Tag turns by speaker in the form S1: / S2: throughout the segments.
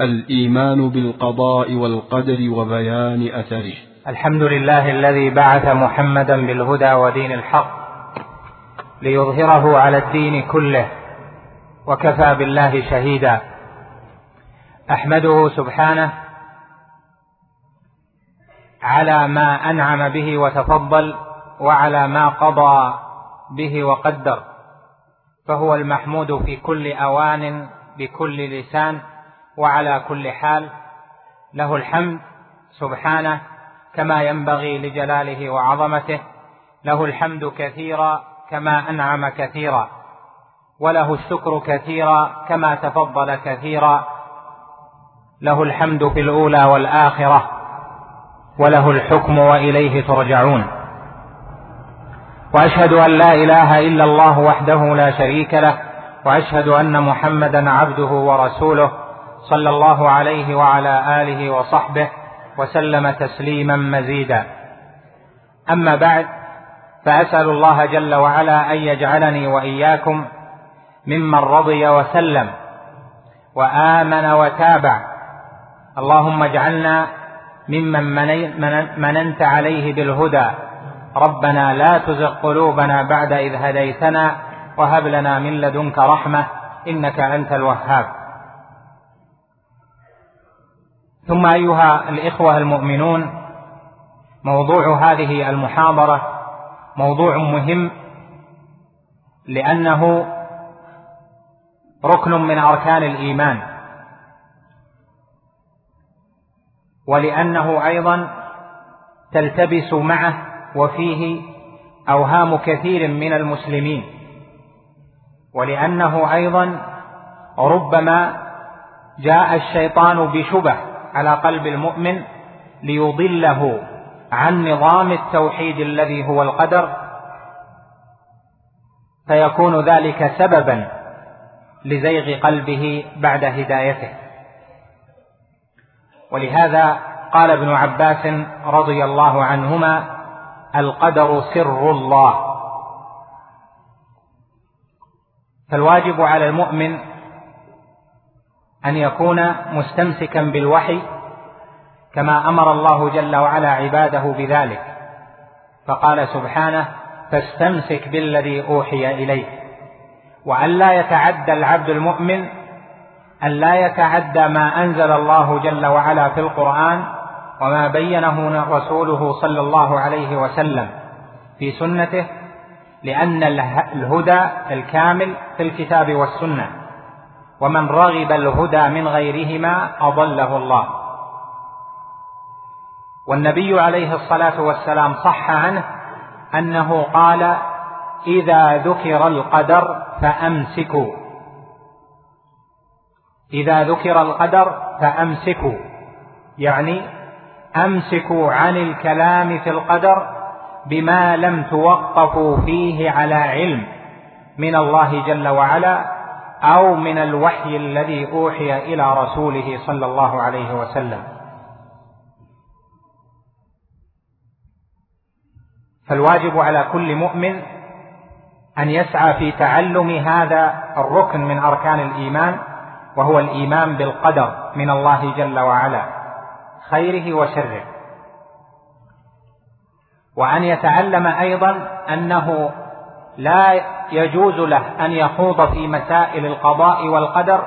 S1: الإيمان بالقضاء والقدر وبيان أثره
S2: الحمد لله الذي بعث محمدا بالهدى ودين الحق ليظهره على الدين كله وكفى بالله شهيدا أحمده سبحانه على ما أنعم به وتفضل وعلى ما قضى به وقدر فهو المحمود في كل أوان بكل لسان وعلى كل حال له الحمد سبحانه كما ينبغي لجلاله وعظمته له الحمد كثيرا كما انعم كثيرا وله الشكر كثيرا كما تفضل كثيرا له الحمد في الاولى والاخره وله الحكم واليه ترجعون واشهد ان لا اله الا الله وحده لا شريك له واشهد ان محمدا عبده ورسوله صلى الله عليه وعلى اله وصحبه وسلم تسليما مزيدا اما بعد فاسال الله جل وعلا ان يجعلني واياكم ممن رضي وسلم وامن وتابع اللهم اجعلنا ممن مننت عليه بالهدى ربنا لا تزغ قلوبنا بعد اذ هديتنا وهب لنا من لدنك رحمه انك انت الوهاب ثم ايها الاخوه المؤمنون موضوع هذه المحاضره موضوع مهم لانه ركن من اركان الايمان ولانه ايضا تلتبس معه وفيه اوهام كثير من المسلمين ولانه ايضا ربما جاء الشيطان بشبه على قلب المؤمن ليضله عن نظام التوحيد الذي هو القدر فيكون ذلك سببا لزيغ قلبه بعد هدايته ولهذا قال ابن عباس رضي الله عنهما القدر سر الله فالواجب على المؤمن أن يكون مستمسكا بالوحي كما أمر الله جل وعلا عباده بذلك فقال سبحانه فاستمسك بالذي أوحي إليك وأن لا يتعدى العبد المؤمن أن لا يتعدى ما أنزل الله جل وعلا في القرآن وما بينه رسوله صلى الله عليه وسلم في سنته لأن الهدى الكامل في الكتاب والسنة ومن رغب الهدى من غيرهما اضله الله والنبي عليه الصلاه والسلام صح عنه انه قال اذا ذكر القدر فامسكوا اذا ذكر القدر فامسكوا يعني امسكوا عن الكلام في القدر بما لم توقفوا فيه على علم من الله جل وعلا أو من الوحي الذي أوحي إلى رسوله صلى الله عليه وسلم فالواجب على كل مؤمن أن يسعى في تعلم هذا الركن من أركان الإيمان وهو الإيمان بالقدر من الله جل وعلا خيره وشره وأن يتعلم أيضا أنه لا يجوز له أن يخوض في مسائل القضاء والقدر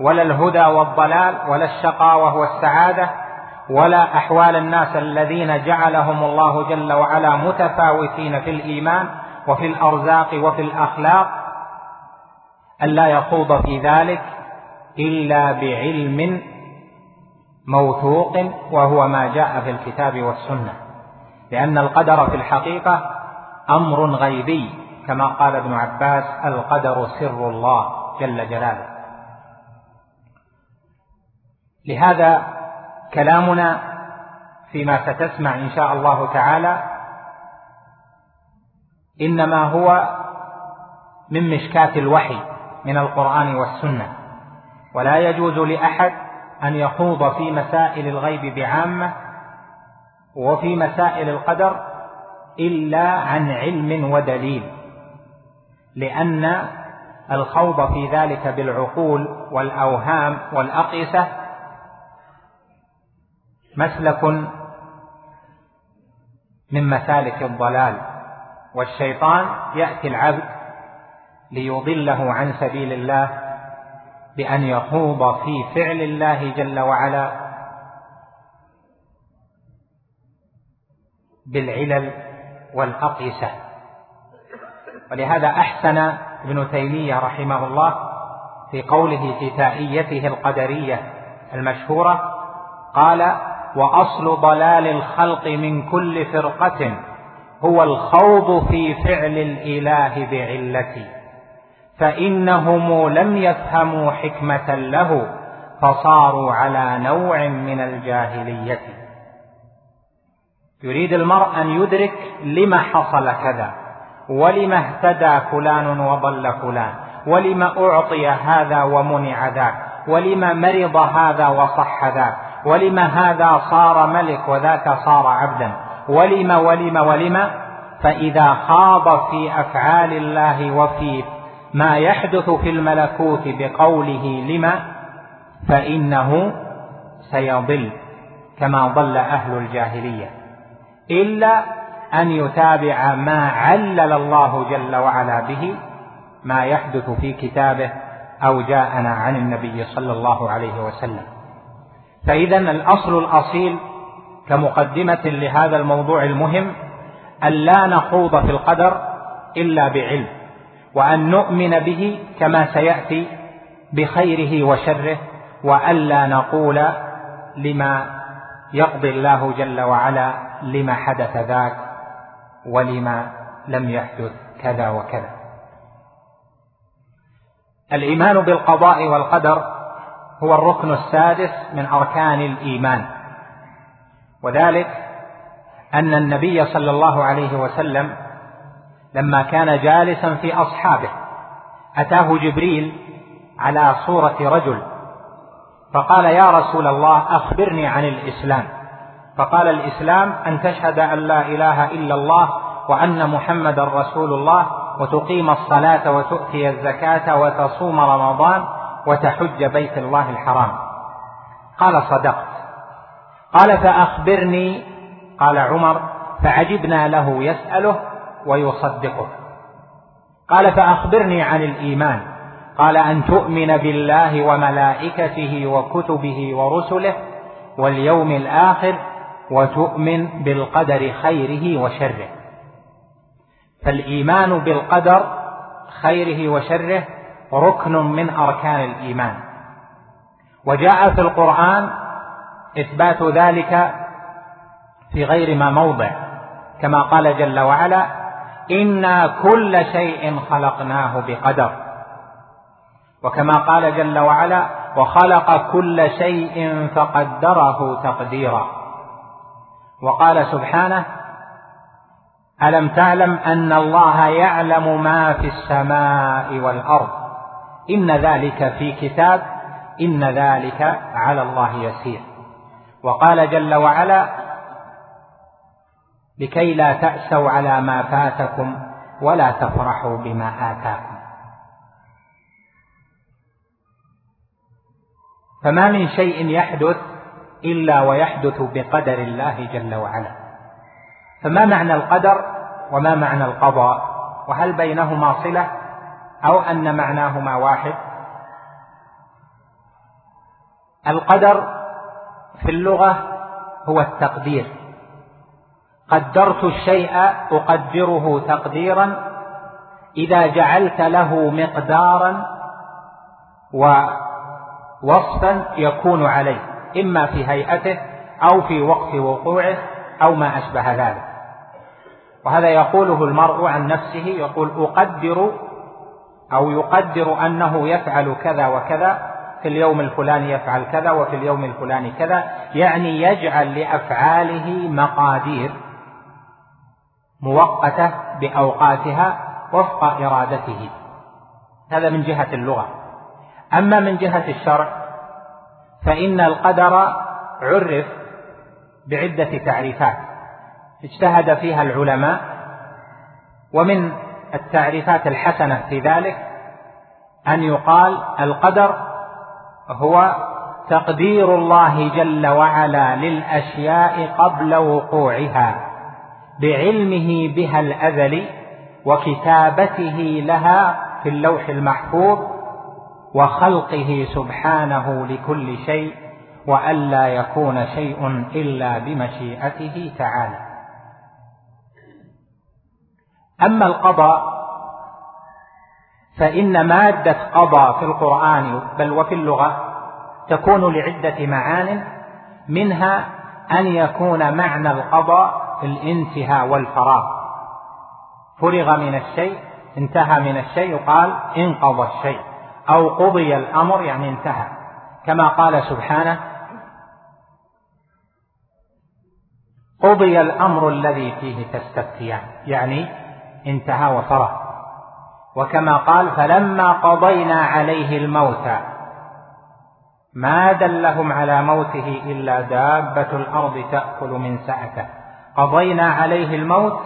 S2: ولا الهدى والضلال ولا الشقاوة والسعادة ولا أحوال الناس الذين جعلهم الله جل وعلا متفاوتين في الإيمان وفي الأرزاق وفي الأخلاق ألا يخوض في ذلك إلا بعلم موثوق وهو ما جاء في الكتاب والسنة لأن القدر في الحقيقة أمر غيبي كما قال ابن عباس القدر سر الله جل جلاله لهذا كلامنا فيما ستسمع ان شاء الله تعالى انما هو من مشكاه الوحي من القران والسنه ولا يجوز لاحد ان يخوض في مسائل الغيب بعامه وفي مسائل القدر الا عن علم ودليل لأن الخوض في ذلك بالعقول والأوهام والأقيسة مسلك من مسالك الضلال والشيطان يأتي العبد ليضله عن سبيل الله بأن يخوض في فعل الله جل وعلا بالعلل والأقيسة ولهذا أحسن ابن تيمية رحمه الله في قوله في تائيته القدرية المشهورة قال وأصل ضلال الخلق من كل فرقة هو الخوض في فعل الإله بعلتي فإنهم لم يفهموا حكمة له فصاروا على نوع من الجاهلية يريد المرء أن يدرك لما حصل كذا ولم اهتدى فلان وضل فلان ولم أعطي هذا ومنع ذاك ولم مرض هذا وصح ذاك ولم هذا صار ملك وذاك صار عبدا ولم ولم ولم فإذا خاض في أفعال الله وفي ما يحدث في الملكوت بقوله لما فإنه سيضل كما ضل أهل الجاهلية إلا أن يتابع ما علل الله جل وعلا به ما يحدث في كتابه أو جاءنا عن النبي صلى الله عليه وسلم فإذا الأصل الأصيل كمقدمة لهذا الموضوع المهم أن لا نخوض في القدر إلا بعلم وأن نؤمن به كما سيأتي بخيره وشره وألا نقول لما يقضي الله جل وعلا لما حدث ذاك ولما لم يحدث كذا وكذا الايمان بالقضاء والقدر هو الركن السادس من اركان الايمان وذلك ان النبي صلى الله عليه وسلم لما كان جالسا في اصحابه اتاه جبريل على صوره رجل فقال يا رسول الله اخبرني عن الاسلام فقال الإسلام أن تشهد أن لا إله إلا الله وأن محمد رسول الله وتقيم الصلاة وتؤتي الزكاة وتصوم رمضان وتحج بيت الله الحرام قال صدقت قال فأخبرني قال عمر فعجبنا له يسأله ويصدقه قال فأخبرني عن الإيمان قال أن تؤمن بالله وملائكته وكتبه ورسله واليوم الآخر وتؤمن بالقدر خيره وشره فالايمان بالقدر خيره وشره ركن من اركان الايمان وجاء في القران اثبات ذلك في غير ما موضع كما قال جل وعلا انا كل شيء خلقناه بقدر وكما قال جل وعلا وخلق كل شيء فقدره تقديرا وقال سبحانه ألم تعلم أن الله يعلم ما في السماء والأرض إن ذلك في كتاب إن ذلك على الله يسير وقال جل وعلا لكي لا تأسوا على ما فاتكم ولا تفرحوا بما آتاكم فما من شيء يحدث إلا ويحدث بقدر الله جل وعلا فما معنى القدر وما معنى القضاء وهل بينهما صلة أو أن معناهما واحد القدر في اللغة هو التقدير قدرت الشيء أقدره تقديرا إذا جعلت له مقدارا ووصفا يكون عليه إما في هيئته أو في وقت وقوعه أو ما أشبه ذلك وهذا يقوله المرء عن نفسه يقول أقدر أو يقدر أنه يفعل كذا وكذا في اليوم الفلاني يفعل كذا وفي اليوم الفلاني كذا يعني يجعل لأفعاله مقادير مؤقتة بأوقاتها وفق إرادته هذا من جهة اللغة أما من جهة الشرع فإن القدر عرف بعدة تعريفات اجتهد فيها العلماء ومن التعريفات الحسنة في ذلك أن يقال القدر هو تقدير الله جل وعلا للأشياء قبل وقوعها بعلمه بها الأزلي وكتابته لها في اللوح المحفوظ وخلقه سبحانه لكل شيء والا يكون شيء الا بمشيئته تعالى اما القضاء فان ماده قضى في القران بل وفي اللغه تكون لعده معان منها ان يكون معنى القضاء الانتهاء والفراغ فرغ من الشيء انتهى من الشيء قال انقضى الشيء أو قضي الأمر يعني انتهى كما قال سبحانه قضي الأمر الذي فيه تستفتيان يعني انتهى وفرغ وكما قال فلما قضينا عليه الموت ما دلهم على موته إلا دابة الأرض تأكل من سعته قضينا عليه الموت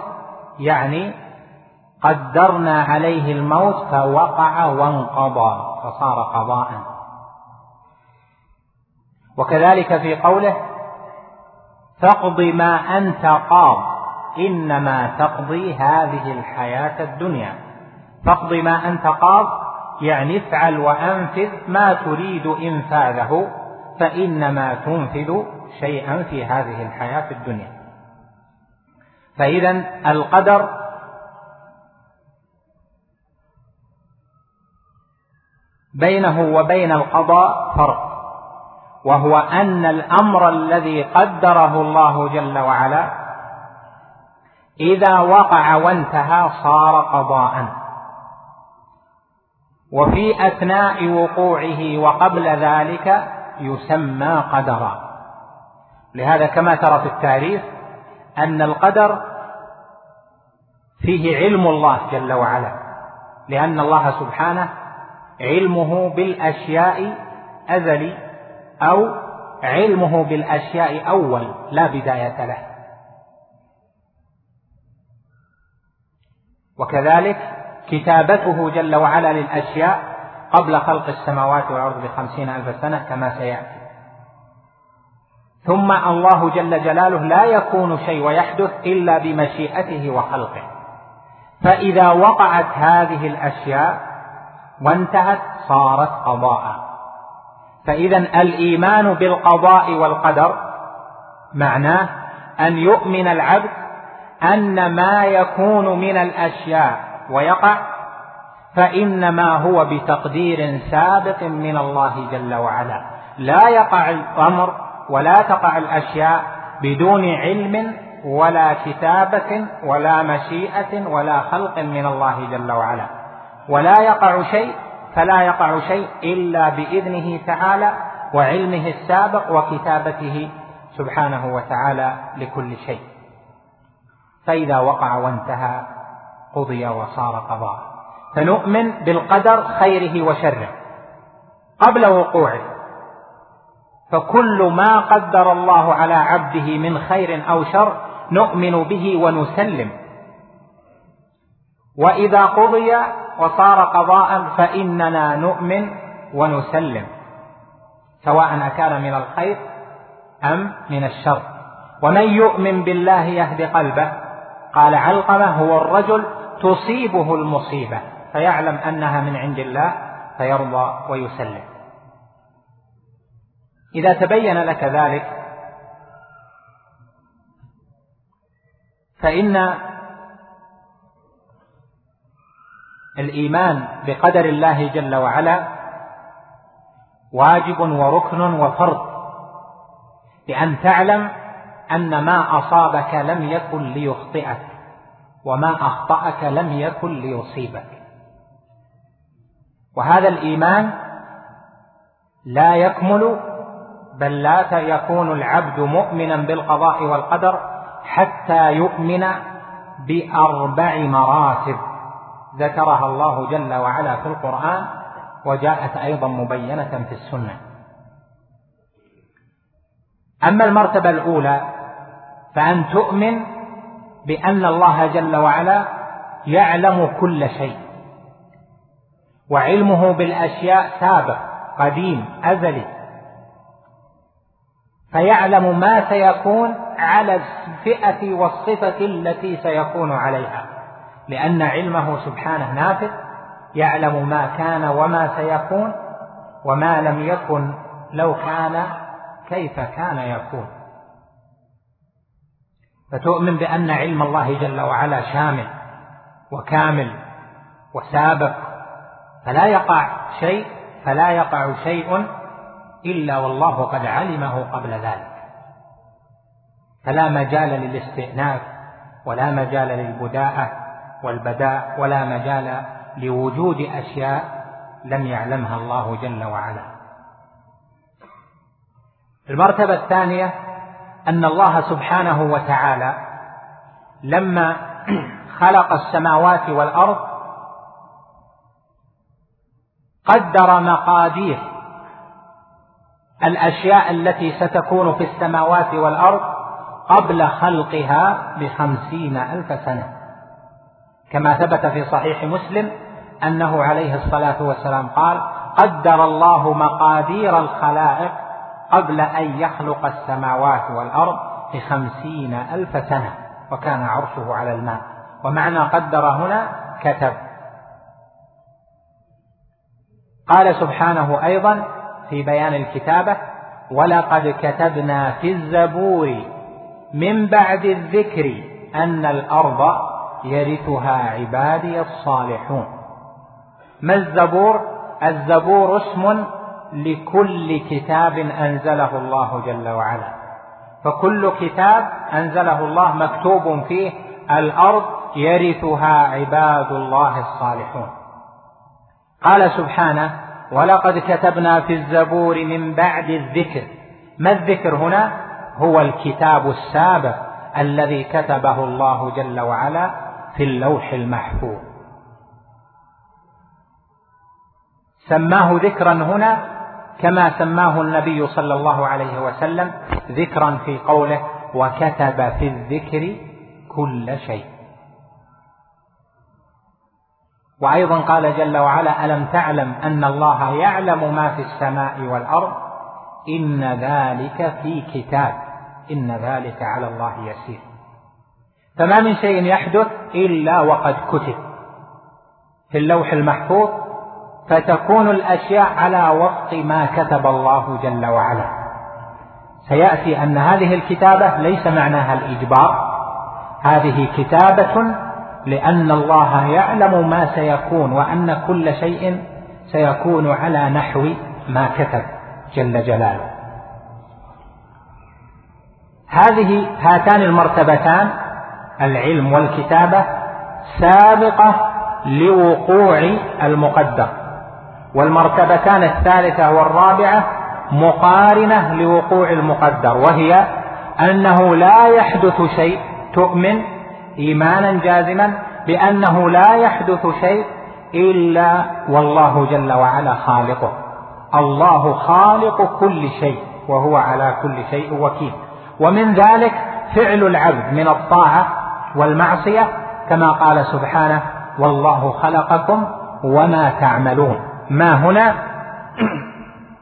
S2: يعني قدرنا عليه الموت فوقع وانقضى فصار قضاء وكذلك في قوله تقض ما أنت قاض إنما تقضي هذه الحياة الدنيا تقض ما أنت قاض يعني افعل وأنفذ ما تريد إنفاذه فإنما تنفذ شيئا في هذه الحياة الدنيا فإذا القدر بينه وبين القضاء فرق وهو ان الامر الذي قدره الله جل وعلا اذا وقع وانتهى صار قضاء وفي اثناء وقوعه وقبل ذلك يسمى قدرا لهذا كما ترى في التاريخ ان القدر فيه علم الله جل وعلا لان الله سبحانه علمه بالأشياء أزلي أو علمه بالأشياء أول لا بداية له وكذلك كتابته جل وعلا للأشياء قبل خلق السماوات والأرض بخمسين ألف سنة كما سيأتي ثم الله جل جلاله لا يكون شيء ويحدث إلا بمشيئته وخلقه فإذا وقعت هذه الأشياء وانتهت صارت قضاء فإذا الإيمان بالقضاء والقدر معناه أن يؤمن العبد أن ما يكون من الأشياء ويقع فإنما هو بتقدير سابق من الله جل وعلا لا يقع الأمر ولا تقع الأشياء بدون علم ولا كتابة ولا مشيئة ولا خلق من الله جل وعلا ولا يقع شيء فلا يقع شيء إلا بإذنه تعالى وعلمه السابق وكتابته سبحانه وتعالى لكل شيء فإذا وقع وانتهى قضي وصار قضاء فنؤمن بالقدر خيره وشره قبل وقوعه فكل ما قدر الله على عبده من خير أو شر نؤمن به ونسلم وإذا قضي وصار قضاء فإننا نؤمن ونسلم سواء أكان من الخير أم من الشر ومن يؤمن بالله يهد قلبه قال علقمة هو الرجل تصيبه المصيبة فيعلم أنها من عند الله فيرضى ويسلم إذا تبين لك ذلك فإن الإيمان بقدر الله جل وعلا واجب وركن وفرض بأن تعلم أن ما أصابك لم يكن ليخطئك وما أخطأك لم يكن ليصيبك وهذا الإيمان لا يكمل بل لا يكون العبد مؤمنا بالقضاء والقدر حتى يؤمن بأربع مراتب ذكرها الله جل وعلا في القرآن وجاءت أيضا مبينة في السنة أما المرتبة الأولى فأن تؤمن بأن الله جل وعلا يعلم كل شيء وعلمه بالأشياء سابق قديم أزلي فيعلم ما سيكون على الفئة والصفة التي سيكون عليها لأن علمه سبحانه نافذ يعلم ما كان وما سيكون وما لم يكن لو كان كيف كان يكون فتؤمن بأن علم الله جل وعلا شامل وكامل وسابق فلا يقع شيء فلا يقع شيء إلا والله قد علمه قبل ذلك فلا مجال للاستئناف ولا مجال للبداءة والبداء ولا مجال لوجود أشياء لم يعلمها الله جل وعلا المرتبة الثانية أن الله سبحانه وتعالى لما خلق السماوات والأرض قدر مقادير الأشياء التي ستكون في السماوات والأرض قبل خلقها بخمسين ألف سنة كما ثبت في صحيح مسلم أنه عليه الصلاة والسلام قال قدر الله مقادير الخلائق قبل أن يخلق السماوات والأرض بخمسين ألف سنة وكان عرشه على الماء ومعنى قدر هنا كتب قال سبحانه أيضا في بيان الكتابة ولقد كتبنا في الزبور من بعد الذكر أن الأرض يرثها عبادي الصالحون ما الزبور الزبور اسم لكل كتاب انزله الله جل وعلا فكل كتاب انزله الله مكتوب فيه الارض يرثها عباد الله الصالحون قال سبحانه ولقد كتبنا في الزبور من بعد الذكر ما الذكر هنا هو الكتاب السابق الذي كتبه الله جل وعلا في اللوح المحفوظ سماه ذكرا هنا كما سماه النبي صلى الله عليه وسلم ذكرا في قوله وكتب في الذكر كل شيء وايضا قال جل وعلا الم تعلم ان الله يعلم ما في السماء والارض ان ذلك في كتاب ان ذلك على الله يسير فما من شيء يحدث إلا وقد كتب في اللوح المحفوظ فتكون الأشياء على وفق ما كتب الله جل وعلا سيأتي أن هذه الكتابة ليس معناها الإجبار هذه كتابة لأن الله يعلم ما سيكون وأن كل شيء سيكون على نحو ما كتب جل جلاله هذه هاتان المرتبتان العلم والكتابة سابقة لوقوع المقدر والمرتبتان الثالثة والرابعة مقارنة لوقوع المقدر وهي أنه لا يحدث شيء تؤمن إيمانا جازما بأنه لا يحدث شيء إلا والله جل وعلا خالقه الله خالق كل شيء وهو على كل شيء وكيل ومن ذلك فعل العبد من الطاعة والمعصية كما قال سبحانه والله خلقكم وما تعملون ما هنا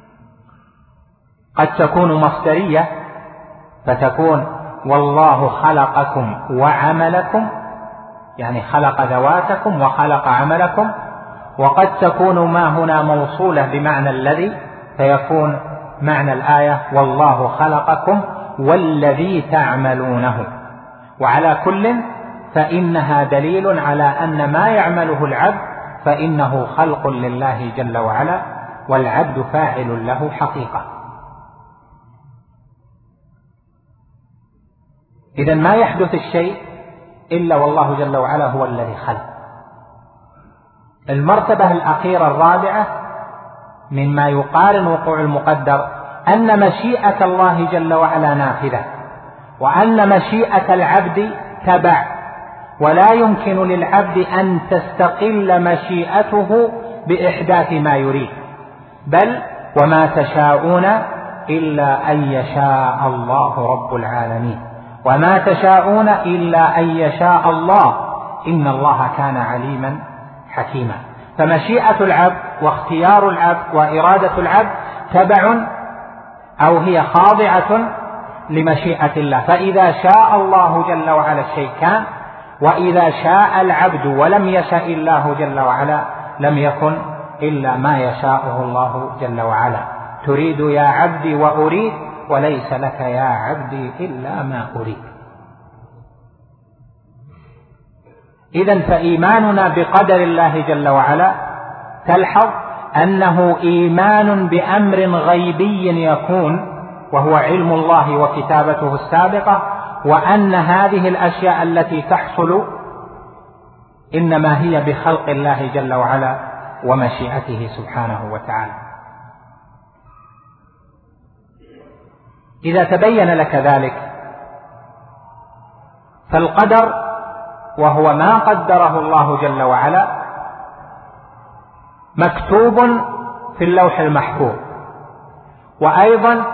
S2: قد تكون مصدرية فتكون والله خلقكم وعملكم يعني خلق ذواتكم وخلق عملكم وقد تكون ما هنا موصولة بمعنى الذي فيكون معنى الآية والله خلقكم والذي تعملونه وعلى كل فإنها دليل على أن ما يعمله العبد فإنه خلق لله جل وعلا والعبد فاعل له حقيقة إذا ما يحدث الشيء إلا والله جل وعلا هو الذي خلق المرتبة الأخيرة الرابعة مما يقارن وقوع المقدر أن مشيئة الله جل وعلا نافذة وأن مشيئة العبد تبع ولا يمكن للعبد أن تستقل مشيئته بإحداث ما يريد بل وما تشاءون إلا أن يشاء الله رب العالمين وما تشاءون إلا أن يشاء الله إن الله كان عليما حكيما فمشيئة العبد واختيار العبد وإرادة العبد تبع أو هي خاضعة لمشيئة الله فإذا شاء الله جل وعلا الشيء كان وإذا شاء العبد ولم يشاء الله جل وعلا لم يكن إلا ما يشاءه الله جل وعلا تريد يا عبدي وأريد وليس لك يا عبدي إلا ما أريد إذا فإيماننا بقدر الله جل وعلا تلحظ أنه إيمان بأمر غيبي يكون وهو علم الله وكتابته السابقة وأن هذه الأشياء التي تحصل إنما هي بخلق الله جل وعلا ومشيئته سبحانه وتعالى إذا تبين لك ذلك فالقدر وهو ما قدره الله جل وعلا مكتوب في اللوح المحفوظ وايضا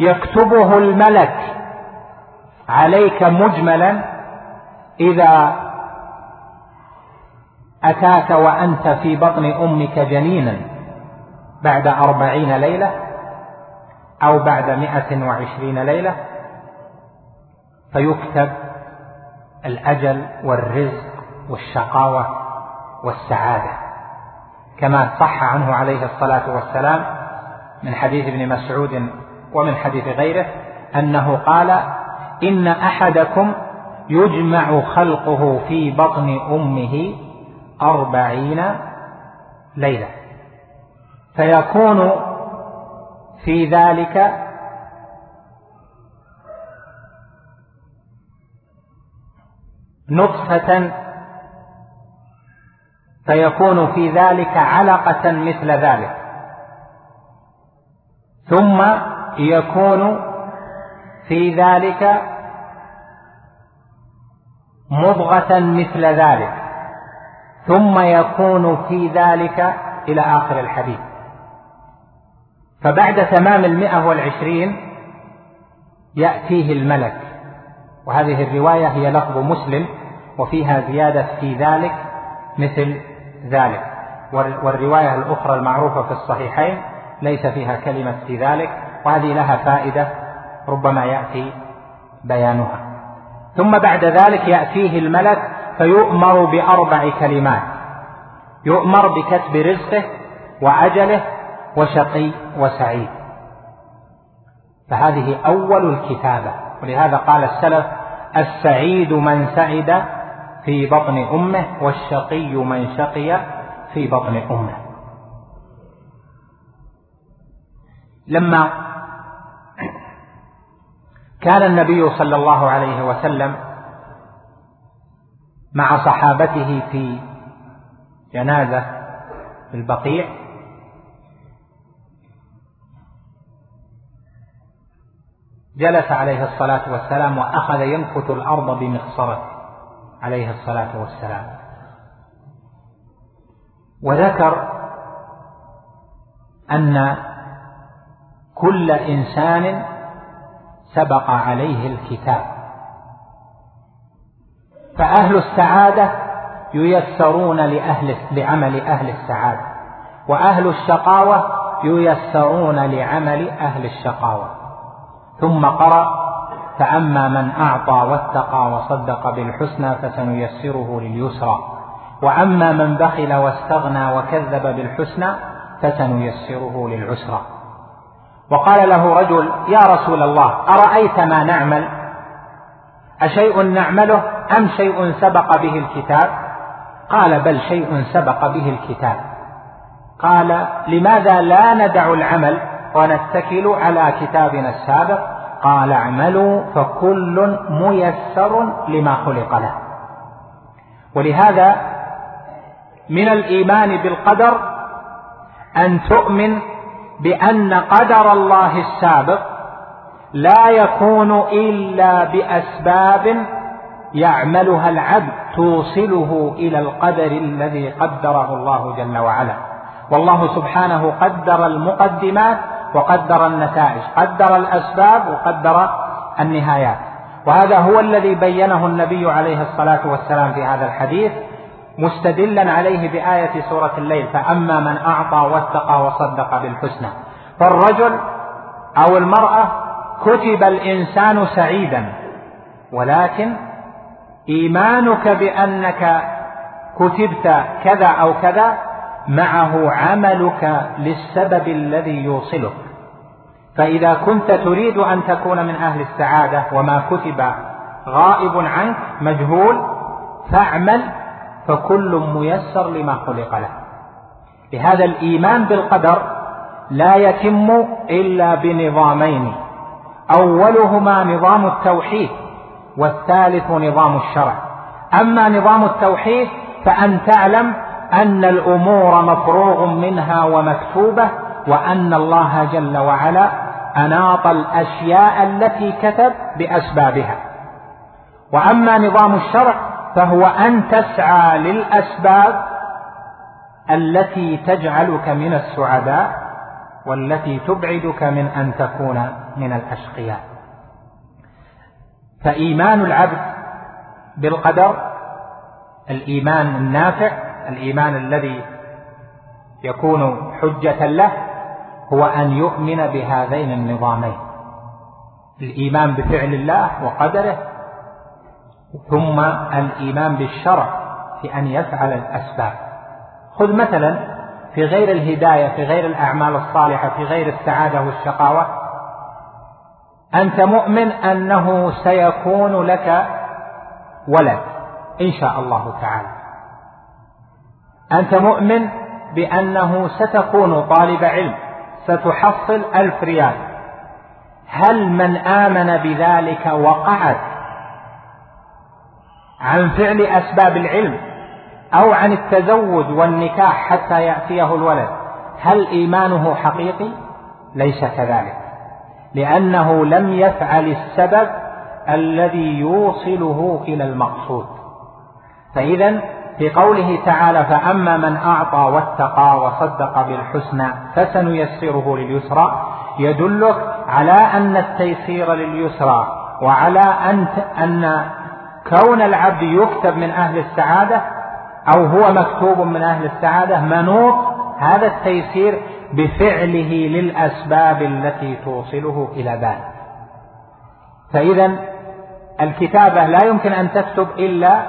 S2: يكتبه الملك عليك مجملا اذا اتاك وانت في بطن امك جنينا بعد اربعين ليله او بعد مائه وعشرين ليله فيكتب الاجل والرزق والشقاوه والسعاده كما صح عنه عليه الصلاه والسلام من حديث ابن مسعود ومن حديث غيره أنه قال إن أحدكم يجمع خلقه في بطن أمه أربعين ليلة فيكون في ذلك نطفة فيكون في ذلك علقة مثل ذلك ثم يكون في ذلك مضغة مثل ذلك ثم يكون في ذلك إلى آخر الحديث فبعد تمام المئة والعشرين يأتيه الملك وهذه الرواية هي لفظ مسلم وفيها زيادة في ذلك مثل ذلك والرواية الأخرى المعروفة في الصحيحين ليس فيها كلمة في ذلك وهذه لها فائدة ربما يأتي بيانها ثم بعد ذلك يأتيه الملك فيؤمر بأربع كلمات يؤمر بكسب رزقه وعجله وشقي وسعيد فهذه أول الكتابة ولهذا قال السلف السعيد من سعد في بطن أمه والشقي من شقي في بطن أمه لما كان النبي صلى الله عليه وسلم مع صحابته في جنازة في البقيع جلس عليه الصلاة والسلام وأخذ ينكت الأرض بمخصرة عليه الصلاة والسلام وذكر أن كل إنسان سبق عليه الكتاب فأهل السعادة ييسرون لأهل لعمل أهل السعادة وأهل الشقاوة ييسرون لعمل أهل الشقاوة ثم قرأ فأما من أعطى واتقى وصدق بالحسنى فسنيسره لليسرى وأما من بخل واستغنى وكذب بالحسنى فسنيسره للعسرى وقال له رجل يا رسول الله أرأيت ما نعمل أشيء نعمله أم شيء سبق به الكتاب قال بل شيء سبق به الكتاب قال لماذا لا ندع العمل ونتكل على كتابنا السابق قال اعملوا فكل ميسر لما خلق له ولهذا من الايمان بالقدر ان تؤمن بأن قدر الله السابق لا يكون إلا بأسباب يعملها العبد توصله إلى القدر الذي قدره الله جل وعلا والله سبحانه قدر المقدمات وقدر النتائج قدر الأسباب وقدر النهايات وهذا هو الذي بينه النبي عليه الصلاة والسلام في هذا الحديث مستدلا عليه بآية سورة الليل فأما من أعطى واتقى وصدق بالحسنى فالرجل أو المرأة كتب الإنسان سعيدا ولكن إيمانك بأنك كتبت كذا أو كذا معه عملك للسبب الذي يوصلك فإذا كنت تريد أن تكون من أهل السعادة وما كتب غائب عنك مجهول فاعمل فكل ميسر لما خلق له لهذا الايمان بالقدر لا يتم الا بنظامين اولهما نظام التوحيد والثالث نظام الشرع اما نظام التوحيد فان تعلم ان الامور مفروغ منها ومكتوبه وان الله جل وعلا اناط الاشياء التي كتب باسبابها واما نظام الشرع فهو أن تسعى للأسباب التي تجعلك من السعداء والتي تبعدك من أن تكون من الأشقياء فإيمان العبد بالقدر الإيمان النافع الإيمان الذي يكون حجة له هو أن يؤمن بهذين النظامين الإيمان بفعل الله وقدره ثم الإيمان بالشرع في أن يفعل الأسباب خذ مثلا في غير الهداية في غير الأعمال الصالحة في غير السعادة والشقاوة أنت مؤمن أنه سيكون لك ولد إن شاء الله تعالى أنت مؤمن بأنه ستكون طالب علم ستحصل ألف ريال هل من آمن بذلك وقعت عن فعل أسباب العلم أو عن التزوج والنكاح حتى يأتيه الولد هل إيمانه حقيقي؟ ليس كذلك لأنه لم يفعل السبب الذي يوصله إلى المقصود فإذا في قوله تعالى فأما من أعطى واتقى وصدق بالحسنى فسنيسره لليسرى يدلك على أن التيسير لليسرى وعلى أن أن كون العبد يكتب من أهل السعادة أو هو مكتوب من أهل السعادة منوط هذا التيسير بفعله للأسباب التي توصله إلى ذلك فإذا الكتابة لا يمكن أن تكتب إلا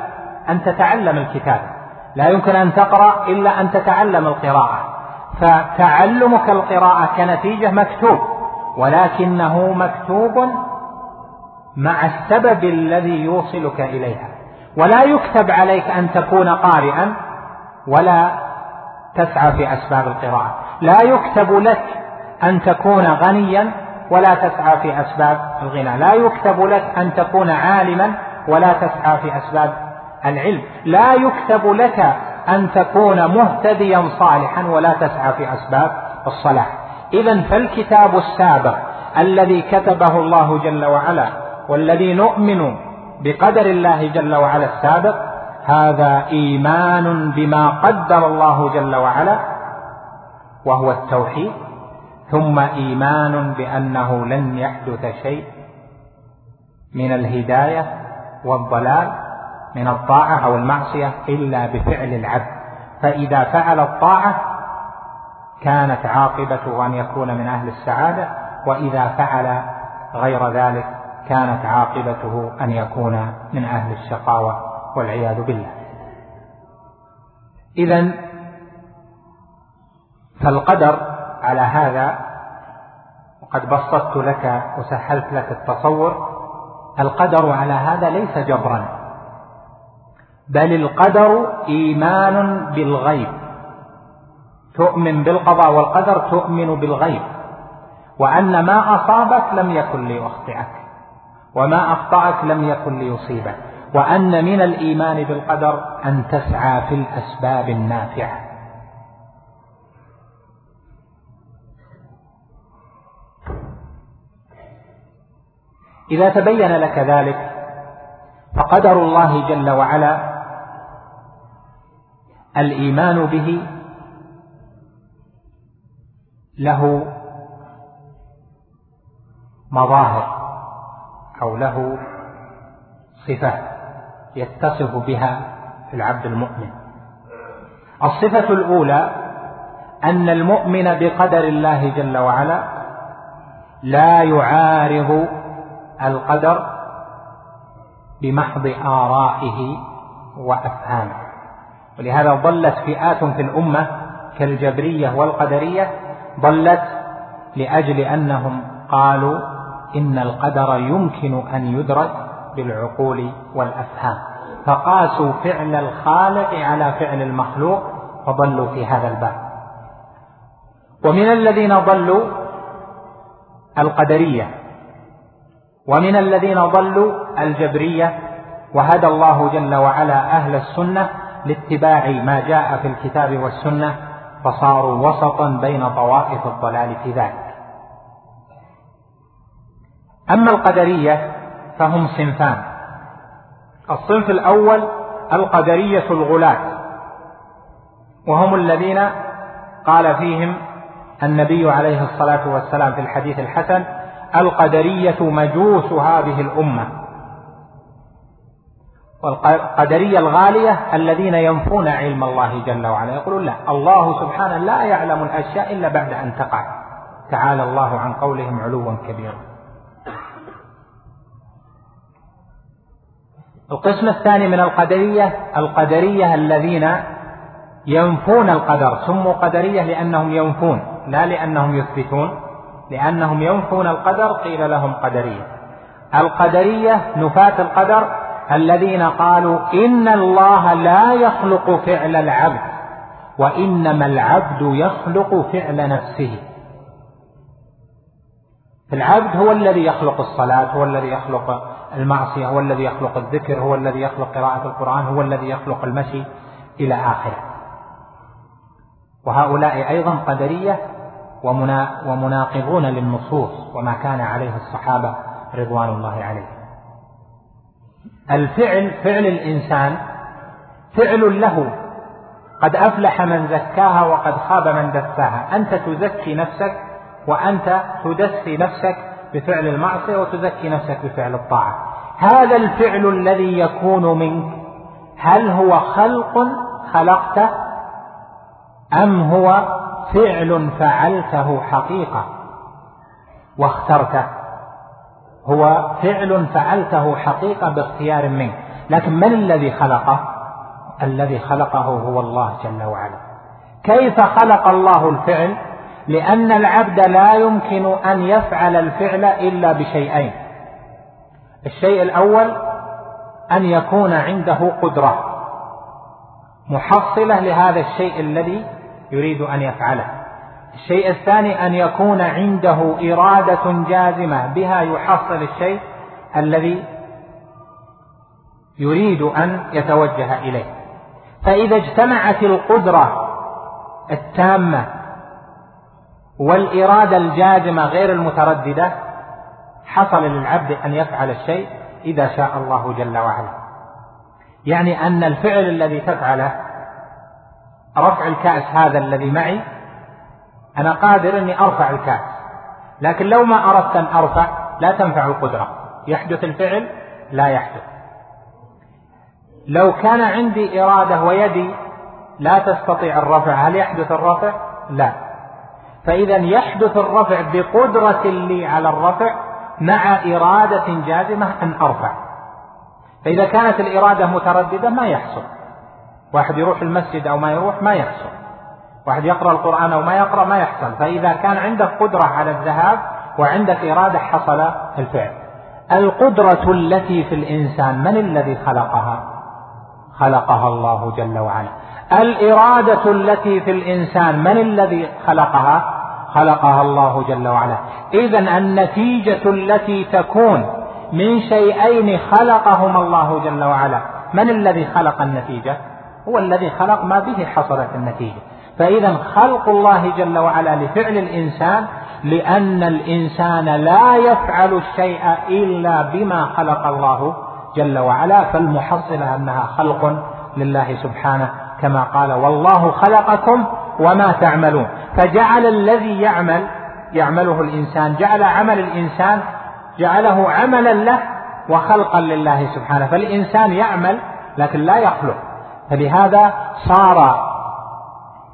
S2: أن تتعلم الكتابة لا يمكن أن تقرأ إلا أن تتعلم القراءة فتعلمك القراءة كنتيجة مكتوب ولكنه مكتوب مع السبب الذي يوصلك إليها ولا يكتب عليك أن تكون قارئا ولا تسعى في أسباب القراءة لا يكتب لك أن تكون غنيا ولا تسعى في أسباب الغنى لا يكتب لك أن تكون عالما ولا تسعى في أسباب العلم لا يكتب لك أن تكون مهتديا صالحا ولا تسعى في أسباب الصلاح إذا فالكتاب السابق الذي كتبه الله جل وعلا والذي نؤمن بقدر الله جل وعلا السابق هذا ايمان بما قدر الله جل وعلا وهو التوحيد ثم ايمان بانه لن يحدث شيء من الهدايه والضلال من الطاعه او المعصيه الا بفعل العبد فاذا فعل الطاعه كانت عاقبته ان يكون من اهل السعاده واذا فعل غير ذلك كانت عاقبته أن يكون من أهل الشقاوة والعياذ بالله إذا فالقدر على هذا وقد بسطت لك وسهلت لك التصور القدر على هذا ليس جبرا بل القدر إيمان بالغيب تؤمن بالقضاء والقدر تؤمن بالغيب وأن ما أصابك لم يكن ليخطئك وما أخطأك لم يكن ليصيبك وأن من الإيمان بالقدر أن تسعى في الأسباب النافعة إذا تبين لك ذلك فقدر الله جل وعلا الإيمان به له مظاهر أو له صفة يتصف بها العبد المؤمن الصفة الأولى أن المؤمن بقدر الله جل وعلا لا يعارض القدر بمحض آرائه وأفهامه ولهذا ضلت فئات في الأمة كالجبرية والقدرية ضلت لأجل أنهم قالوا إن القدر يمكن أن يدرك بالعقول والأفهام فقاسوا فعل الخالق على فعل المخلوق فضلوا في هذا الباب ومن الذين ضلوا القدرية ومن الذين ضلوا الجبرية وهدى الله جل وعلا أهل السنة لاتباع ما جاء في الكتاب والسنة فصاروا وسطا بين طوائف الضلال في ذلك أما القدرية فهم صنفان الصنف الأول القدرية الغلاة وهم الذين قال فيهم النبي عليه الصلاة والسلام في الحديث الحسن القدرية مجوس هذه الأمة والقدرية الغالية الذين ينفون علم الله جل وعلا يقولون لا الله سبحانه لا يعلم الأشياء إلا بعد أن تقع تعالى الله عن قولهم علوا كبيرا القسم الثاني من القدرية القدرية الذين ينفون القدر سموا قدرية لأنهم ينفون لا لأنهم يثبتون لأنهم ينفون القدر قيل لهم قدرية القدرية نفاة القدر الذين قالوا إن الله لا يخلق فعل العبد وإنما العبد يخلق فعل نفسه العبد هو الذي يخلق الصلاة هو الذي يخلق المعصية هو الذي يخلق الذكر هو الذي يخلق قراءة القرآن هو الذي يخلق المشي إلى آخره وهؤلاء أيضا قدرية ومناقضون للنصوص وما كان عليه الصحابة رضوان الله عليهم الفعل فعل الإنسان فعل له قد أفلح من زكاها وقد خاب من دساها أنت تزكي نفسك وأنت تدسي نفسك بفعل المعصية وتزكي نفسك بفعل الطاعة هذا الفعل الذي يكون منك هل هو خلق خلقته أم هو فعل فعلته حقيقة واخترته هو فعل فعلته حقيقة باختيار منك لكن من الذي خلقه الذي خلقه هو الله جل وعلا كيف خلق الله الفعل لأن العبد لا يمكن أن يفعل الفعل إلا بشيئين الشيء الأول أن يكون عنده قدرة محصلة لهذا الشيء الذي يريد أن يفعله الشيء الثاني أن يكون عنده إرادة جازمة بها يحصل الشيء الذي يريد أن يتوجه إليه فإذا اجتمعت القدرة التامة والإرادة الجازمة غير المترددة حصل للعبد أن يفعل الشيء إذا شاء الله جل وعلا يعني أن الفعل الذي تفعله رفع الكأس هذا الذي معي أنا قادر أني أرفع الكأس لكن لو ما أردت أن أرفع لا تنفع القدرة يحدث الفعل لا يحدث لو كان عندي إرادة ويدي لا تستطيع الرفع هل يحدث الرفع؟ لا فإذا يحدث الرفع بقدرة لي على الرفع مع إرادة جازمة أن أرفع فإذا كانت الإرادة مترددة ما يحصل واحد يروح المسجد أو ما يروح ما يحصل واحد يقرأ القرآن أو ما يقرأ ما يحصل فإذا كان عندك قدرة على الذهاب وعندك إرادة حصل الفعل القدرة التي في الإنسان من الذي خلقها خلقها الله جل وعلا الإرادة التي في الإنسان من الذي خلقها خلقها الله جل وعلا اذا النتيجة التي تكون من شيئين خلقهما الله جل وعلا من الذي خلق النتيجة هو الذي خلق ما به حصلت النتيجة فإذا خلق الله جل وعلا لفعل الإنسان لأن الإنسان لا يفعل الشيء إلا بما خلق الله جل وعلا فالمحصلة أنها خلق لله سبحانه كما قال والله خلقكم وما تعملون فجعل الذي يعمل يعمله الإنسان جعل عمل الإنسان جعله عملا له وخلقا لله سبحانه فالإنسان يعمل لكن لا يخلق فلهذا صار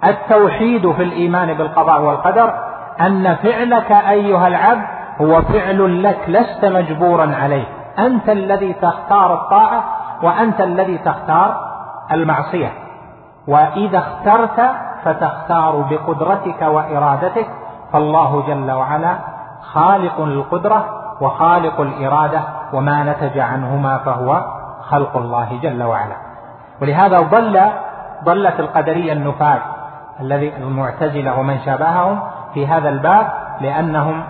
S2: التوحيد في الإيمان بالقضاء والقدر أن فعلك أيها العبد هو فعل لك لست مجبورا عليه أنت الذي تختار الطاعة وأنت الذي تختار المعصية وإذا اخترت فتختار بقدرتك وإرادتك فالله جل وعلا خالق القدرة وخالق الإرادة وما نتج عنهما فهو خلق الله جل وعلا ولهذا ضل ضلت القدرية النفاذ الذي المعتزلة ومن شابههم في هذا الباب لأنهم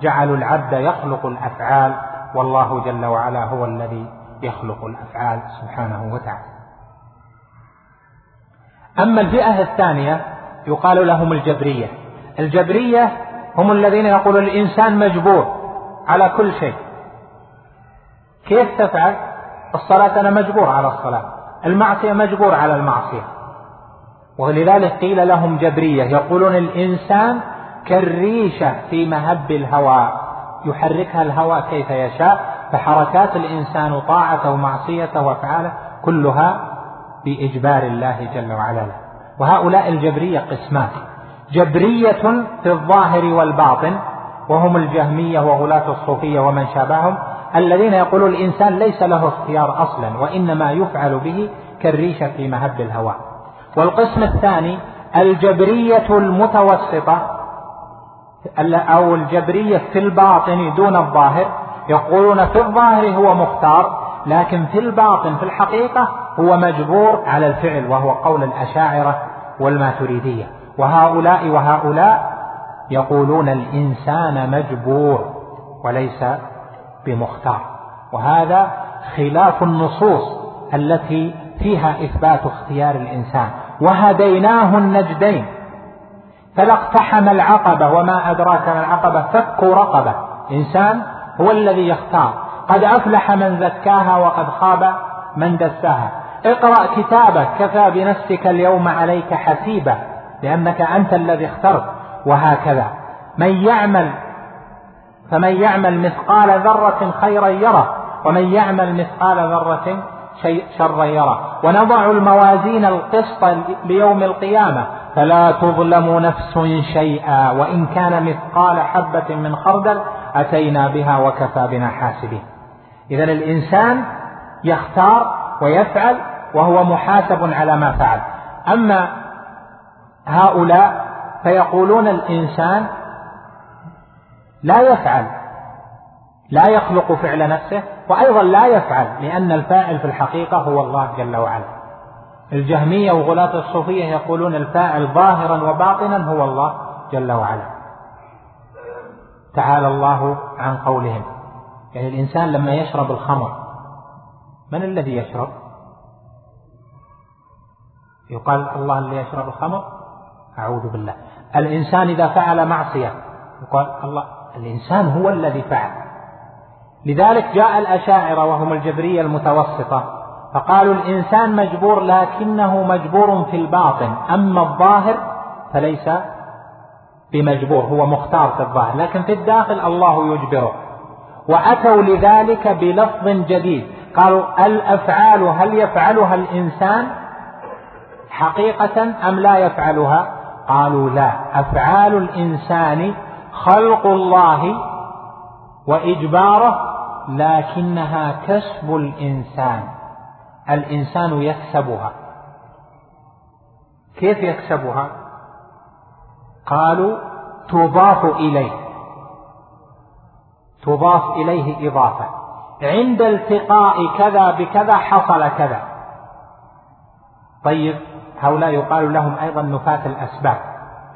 S2: جعلوا العبد يخلق الأفعال والله جل وعلا هو الذي يخلق الأفعال سبحانه وتعالى أما الفئة الثانية يقال لهم الجبرية الجبرية هم الذين يقولون الإنسان مجبور على كل شيء كيف تفعل الصلاة أنا مجبور على الصلاة المعصية مجبور على المعصية ولذلك قيل لهم جبرية يقولون الإنسان كالريشة في مهب الهواء يحركها الهواء كيف يشاء فحركات الإنسان وطاعته ومعصيته وأفعاله كلها بإجبار الله جل وعلا وهؤلاء الجبرية قسمان جبرية في الظاهر والباطن وهم الجهمية وغلاة الصوفية ومن شابههم الذين يقول الإنسان ليس له اختيار أصلا وإنما يفعل به كالريشة في مهب الهواء والقسم الثاني الجبرية المتوسطة أو الجبرية في الباطن دون الظاهر يقولون في الظاهر هو مختار لكن في الباطن في الحقيقة هو مجبور على الفعل وهو قول الأشاعرة والماتريدية وهؤلاء وهؤلاء يقولون الإنسان مجبور وليس بمختار وهذا خلاف النصوص التي فيها إثبات اختيار الإنسان وهديناه النجدين فلا اقتحم العقبة وما أدراك ما العقبة فك رقبة إنسان هو الذي يختار قد أفلح من زكاها وقد خاب من دساها اقرأ كتابك كفى بنفسك اليوم عليك حسيبا لأنك أنت الذي اخترت وهكذا من يعمل فمن يعمل مثقال ذرة خيرا يره ومن يعمل مثقال ذرة شرا يره ونضع الموازين القسط ليوم القيامة فلا تظلم نفس شيئا وإن كان مثقال حبة من خردل أتينا بها وكفى بنا حاسبين إذا الإنسان يختار ويفعل وهو محاسب على ما فعل أما هؤلاء فيقولون الإنسان لا يفعل لا يخلق فعل نفسه وأيضا لا يفعل لأن الفاعل في الحقيقة هو الله جل وعلا الجهمية وغلاة الصوفية يقولون الفاعل ظاهرا وباطنا هو الله جل وعلا تعالى الله عن قولهم يعني الإنسان لما يشرب الخمر من الذي يشرب يقال الله اللي يشرب الخمر أعوذ بالله الإنسان إذا فعل معصية يقال الله الإنسان هو الذي فعل لذلك جاء الأشاعرة وهم الجبرية المتوسطة فقالوا الإنسان مجبور لكنه مجبور في الباطن أما الظاهر فليس بمجبور هو مختار في الظاهر لكن في الداخل الله يجبره وأتوا لذلك بلفظ جديد قالوا الافعال هل يفعلها الانسان حقيقه ام لا يفعلها قالوا لا افعال الانسان خلق الله واجباره لكنها كسب الانسان الانسان يكسبها كيف يكسبها قالوا تضاف اليه تضاف اليه اضافه عند التقاء كذا بكذا حصل كذا طيب هؤلاء يقال لهم أيضا نفاة الأسباب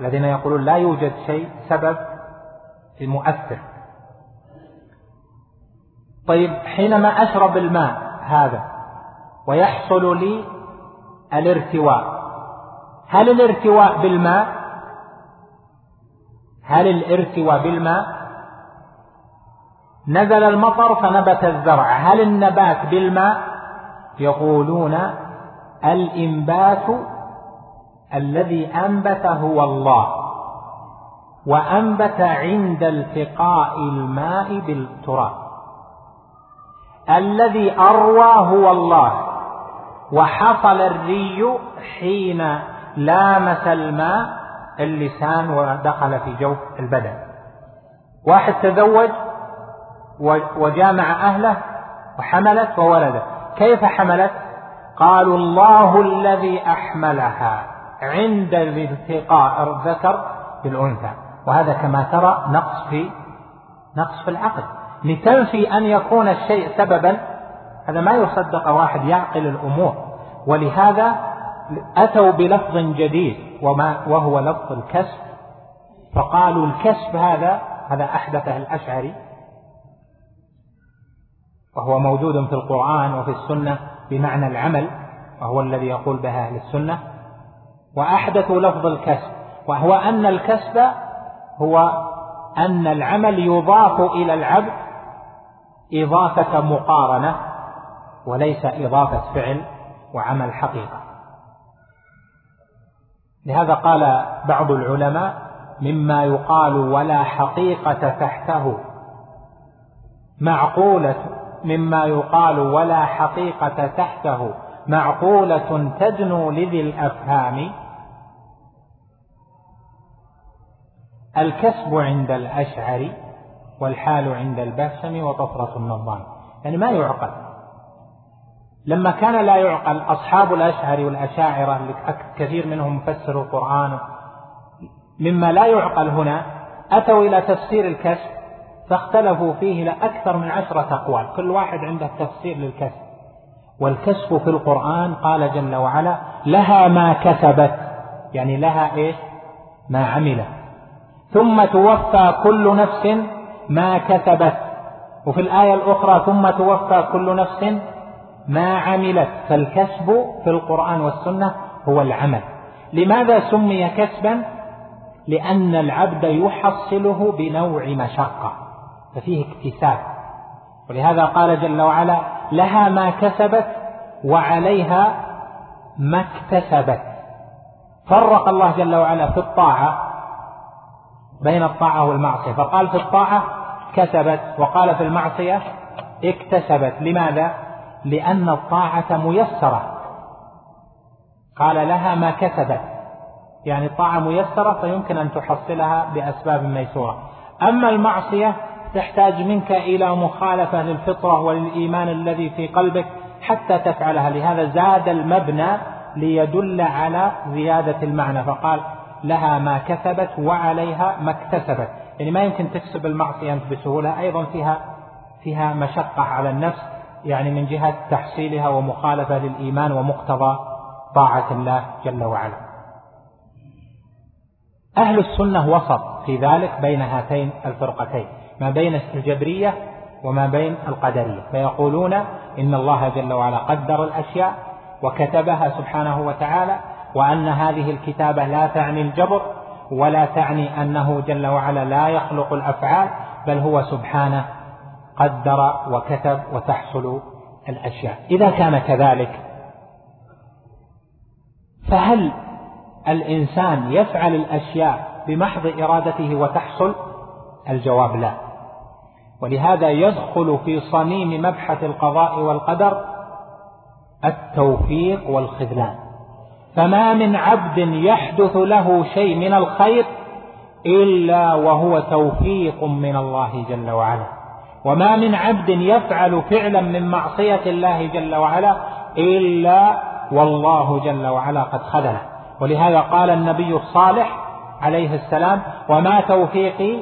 S2: الذين يقولون لا يوجد شيء سبب مؤثر طيب حينما أشرب الماء هذا ويحصل لي الارتواء هل الارتواء بالماء هل الارتواء بالماء نزل المطر فنبت الزرع هل النبات بالماء يقولون الانبات الذي انبت هو الله وانبت عند التقاء الماء بالتراب الذي اروى هو الله وحصل الري حين لامس الماء اللسان ودخل في جوف البدن واحد تزوج وجامع أهله وحملت وولدت كيف حملت قالوا الله الذي أحملها عند الالتقاء الذكر بالأنثى وهذا كما ترى نقص في نقص في العقل لتنفي أن يكون الشيء سببا هذا ما يصدق واحد يعقل الأمور ولهذا أتوا بلفظ جديد وما وهو لفظ الكسب فقالوا الكسب هذا هذا أحدثه الأشعري وهو موجود في القرآن وفي السنة بمعنى العمل وهو الذي يقول به أهل السنة وأحدث لفظ الكسب وهو أن الكسب هو أن العمل يضاف إلى العبد إضافة مقارنة وليس إضافة فعل وعمل حقيقة لهذا قال بعض العلماء مما يقال ولا حقيقة تحته معقولة مما يقال ولا حقيقة تحته معقولة تدنو لذي الأفهام الكسب عند الأشعري والحال عند البهشم وطفرة النظام يعني ما يعقل لما كان لا يعقل أصحاب الأشعري والأشاعرة كثير منهم فسروا القرآن مما لا يعقل هنا أتوا إلى تفسير الكسب فاختلفوا فيه لأكثر من عشرة أقوال كل واحد عنده تفسير للكسب والكسب في القرآن قال جل وعلا لها ما كسبت يعني لها إيش ما عملت ثم توفى كل نفس ما كسبت وفي الآية الأخرى ثم توفى كل نفس ما عملت فالكسب في القرآن والسنة هو العمل لماذا سمي كسبا لأن العبد يحصله بنوع مشقة ففيه اكتساب ولهذا قال جل وعلا لها ما كسبت وعليها ما اكتسبت فرق الله جل وعلا في الطاعة بين الطاعة والمعصية فقال في الطاعة كسبت وقال في المعصية اكتسبت لماذا؟ لأن الطاعة ميسرة قال لها ما كسبت يعني الطاعة ميسرة فيمكن أن تحصلها بأسباب ميسورة أما المعصية تحتاج منك إلى مخالفة للفطرة وللإيمان الذي في قلبك حتى تفعلها لهذا زاد المبنى ليدل على زيادة المعنى فقال لها ما كسبت وعليها ما اكتسبت يعني ما يمكن تكسب المعصية أنت بسهولة أيضا فيها فيها مشقة على النفس يعني من جهة تحصيلها ومخالفة للإيمان ومقتضى طاعة الله جل وعلا أهل السنة وسط في ذلك بين هاتين الفرقتين ما بين الجبرية وما بين القدرية فيقولون إن الله جل وعلا قدر الأشياء وكتبها سبحانه وتعالى وأن هذه الكتابة لا تعني الجبر ولا تعني أنه جل وعلا لا يخلق الأفعال بل هو سبحانه قدر وكتب وتحصل الأشياء إذا كان كذلك فهل الإنسان يفعل الأشياء بمحض إرادته وتحصل الجواب لا ولهذا يدخل في صميم مبحث القضاء والقدر التوفيق والخذلان فما من عبد يحدث له شيء من الخير إلا وهو توفيق من الله جل وعلا وما من عبد يفعل فعلا من معصية الله جل وعلا إلا والله جل وعلا قد خذله ولهذا قال النبي الصالح عليه السلام وما توفيقي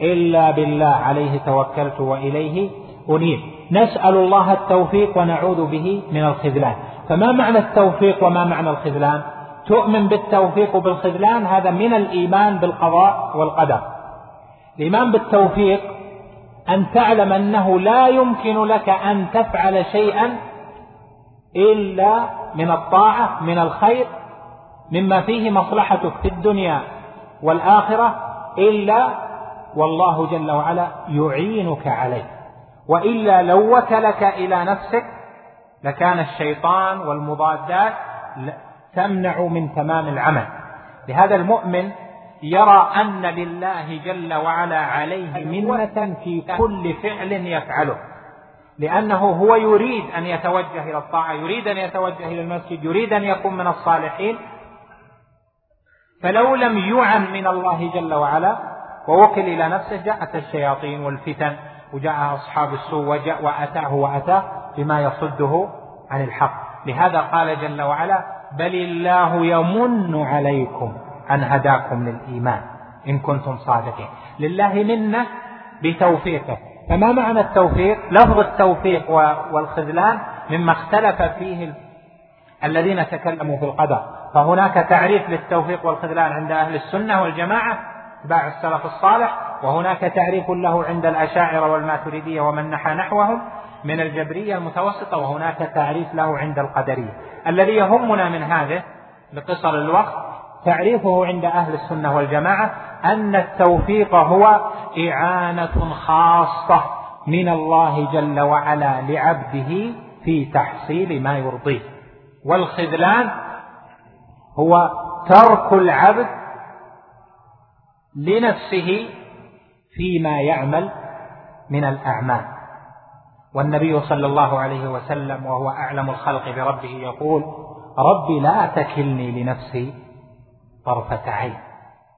S2: إلا بالله عليه توكلت وإليه أنيب نسأل الله التوفيق ونعوذ به من الخذلان فما معنى التوفيق وما معنى الخذلان تؤمن بالتوفيق وبالخذلان هذا من الإيمان بالقضاء والقدر الإيمان بالتوفيق أن تعلم أنه لا يمكن لك أن تفعل شيئا إلا من الطاعة من الخير مما فيه مصلحتك في الدنيا والآخرة إلا والله جل وعلا يعينك عليه والا لو وكلك الى نفسك لكان الشيطان والمضادات تمنع من تمام العمل لهذا المؤمن يرى ان لله جل وعلا عليه منه في كل فعل يفعله لانه هو يريد ان يتوجه الى الطاعه يريد ان يتوجه الى المسجد يريد ان يكون من الصالحين فلو لم يعن من الله جل وعلا ووكل إلى نفسه جاءت الشياطين والفتن وجاء أصحاب السوء وجاء وأتاه وأتاه بما يصده عن الحق لهذا قال جل وعلا بل الله يمن عليكم أن هداكم للإيمان إن كنتم صادقين لله منة بتوفيقه فما معنى التوفيق لفظ التوفيق والخذلان مما اختلف فيه الذين تكلموا في القدر فهناك تعريف للتوفيق والخذلان عند أهل السنة والجماعة اتباع السلف الصالح وهناك تعريف له عند الأشاعرة والماتريدية ومن نحى نحوهم من الجبرية المتوسطة وهناك تعريف له عند القدرية الذي يهمنا من هذا لقصر الوقت تعريفه عند أهل السنة والجماعة أن التوفيق هو إعانة خاصة من الله جل وعلا لعبده في تحصيل ما يرضيه والخذلان هو ترك العبد لنفسه فيما يعمل من الأعمال والنبي صلى الله عليه وسلم وهو أعلم الخلق بربه يقول رب لا تكلني لنفسي طرفة عين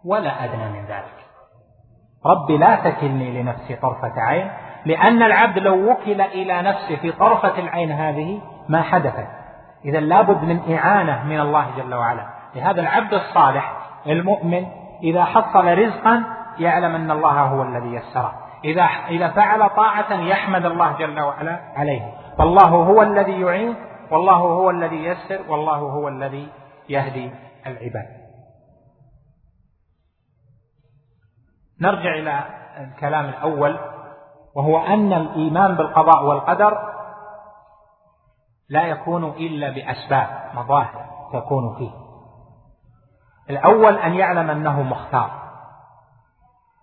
S2: ولا أدنى من ذلك رب لا تكلني لنفسي طرفة عين لأن العبد لو وكل إلى نفسه في طرفة العين هذه ما حدثت إذا لابد من إعانة من الله جل وعلا لهذا العبد الصالح المؤمن إذا حصل رزقا يعلم أن الله هو الذي يسره إذا إذا فعل طاعة يحمد الله جل وعلا عليه والله هو الذي يعين والله هو الذي يسر والله هو الذي يهدي العباد نرجع إلى الكلام الأول وهو أن الإيمان بالقضاء والقدر لا يكون إلا بأسباب مظاهر تكون فيه الأول أن يعلم أنه مختار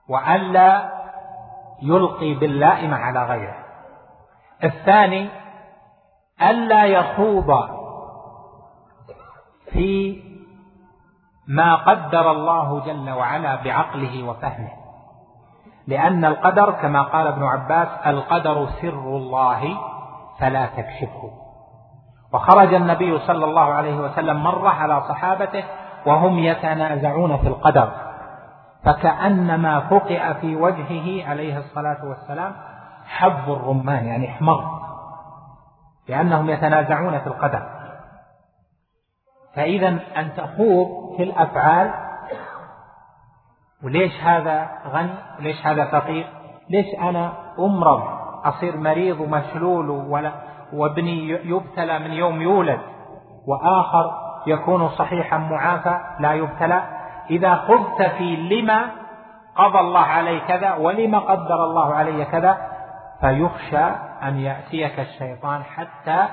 S2: وألا يلقي باللائمة على غيره الثاني ألا يخوض في ما قدر الله جل وعلا بعقله وفهمه لأن القدر كما قال ابن عباس القدر سر الله فلا تكشفه وخرج النبي صلى الله عليه وسلم مرة على صحابته وهم يتنازعون في القدر فكأنما فقئ في وجهه عليه الصلاة والسلام حب الرمان يعني احمر لأنهم يتنازعون في القدر فإذا أن تخوض في الأفعال وليش هذا غني وليش هذا فقير ليش أنا أمرض أصير مريض ومشلول ولا وابني يبتلى من يوم يولد وآخر يكون صحيحا معافى لا يبتلى إذا خذت في لما قضى الله علي كذا ولما قدر الله علي كذا فيخشى أن يأتيك الشيطان حتى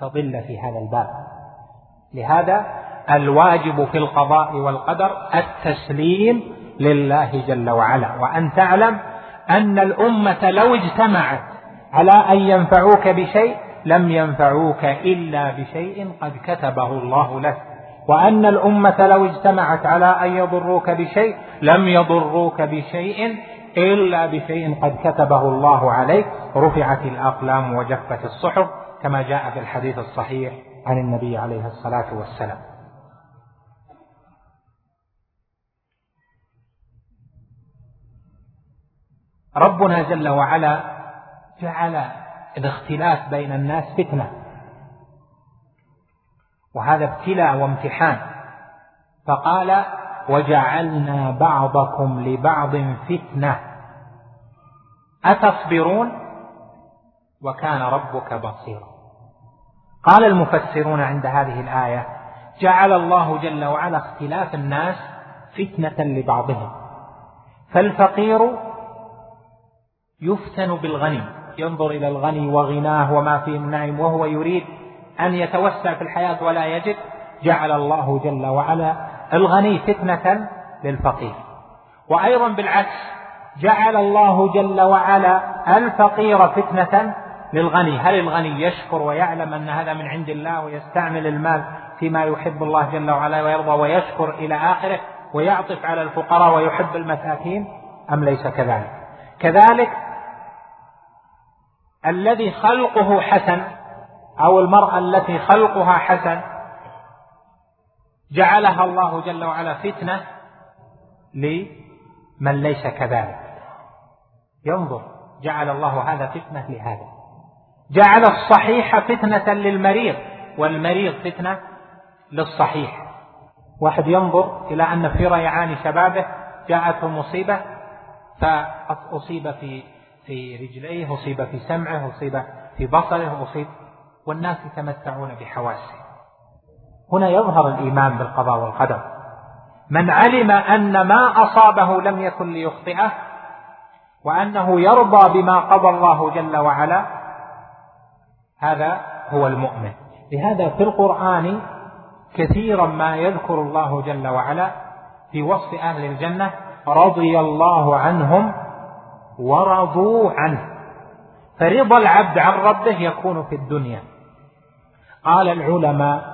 S2: تضل في هذا الباب لهذا الواجب في القضاء والقدر التسليم لله جل وعلا وأن تعلم أن الأمة لو اجتمعت على أن ينفعوك بشيء لم ينفعوك إلا بشيء قد كتبه الله لك وأن الأمة لو اجتمعت على أن يضروك بشيء لم يضروك بشيء إلا بشيء قد كتبه الله عليك رفعت الأقلام وجفت الصحف كما جاء في الحديث الصحيح عن النبي عليه الصلاة والسلام ربنا جل وعلا جعل الاختلاف بين الناس فتنة وهذا ابتلاء وامتحان فقال وجعلنا بعضكم لبعض فتنة أتصبرون وكان ربك بصيرا قال المفسرون عند هذه الآية جعل الله جل وعلا اختلاف الناس فتنة لبعضهم فالفقير يفتن بالغني ينظر إلى الغني وغناه وما فيه من نعيم وهو يريد أن يتوسع في الحياة ولا يجد جعل الله جل وعلا الغني فتنة للفقير وأيضا بالعكس جعل الله جل وعلا الفقير فتنة للغني هل الغني يشكر ويعلم أن هذا من عند الله ويستعمل المال فيما يحب الله جل وعلا ويرضى ويشكر إلى آخره ويعطف على الفقراء ويحب المساكين أم ليس كذلك كذلك الذي خلقه حسن أو المرأة التي خلقها حسن جعلها الله جل وعلا فتنة لمن ليس كذلك ينظر جعل الله هذا فتنة لهذا جعل الصحيح فتنة للمريض والمريض فتنة للصحيح واحد ينظر إلى أن في ريعان شبابه جاءته مصيبة فأصيب في في رجليه أصيب في سمعه أصيب في بصره أصيب والناس يتمتعون بحواسه هنا يظهر الإيمان بالقضاء والقدر من علم أن ما أصابه لم يكن ليخطئه وأنه يرضى بما قضى الله جل وعلا هذا هو المؤمن لهذا في القرآن كثيرا ما يذكر الله جل وعلا في وصف أهل الجنة رضي الله عنهم ورضوا عنه فرضا العبد عن ربه يكون في الدنيا قال العلماء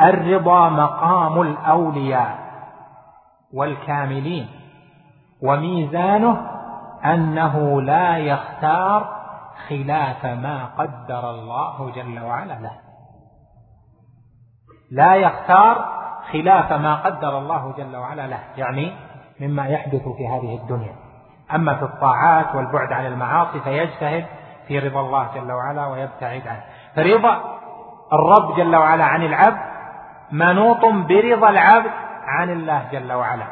S2: الرضا مقام الاولياء والكاملين وميزانه انه لا يختار خلاف ما قدر الله جل وعلا له لا يختار خلاف ما قدر الله جل وعلا له يعني مما يحدث في هذه الدنيا أما في الطاعات والبعد عن المعاصي فيجتهد في رضا الله جل وعلا ويبتعد عنه فرضا الرب جل وعلا عن العبد منوط برضا العبد عن الله جل وعلا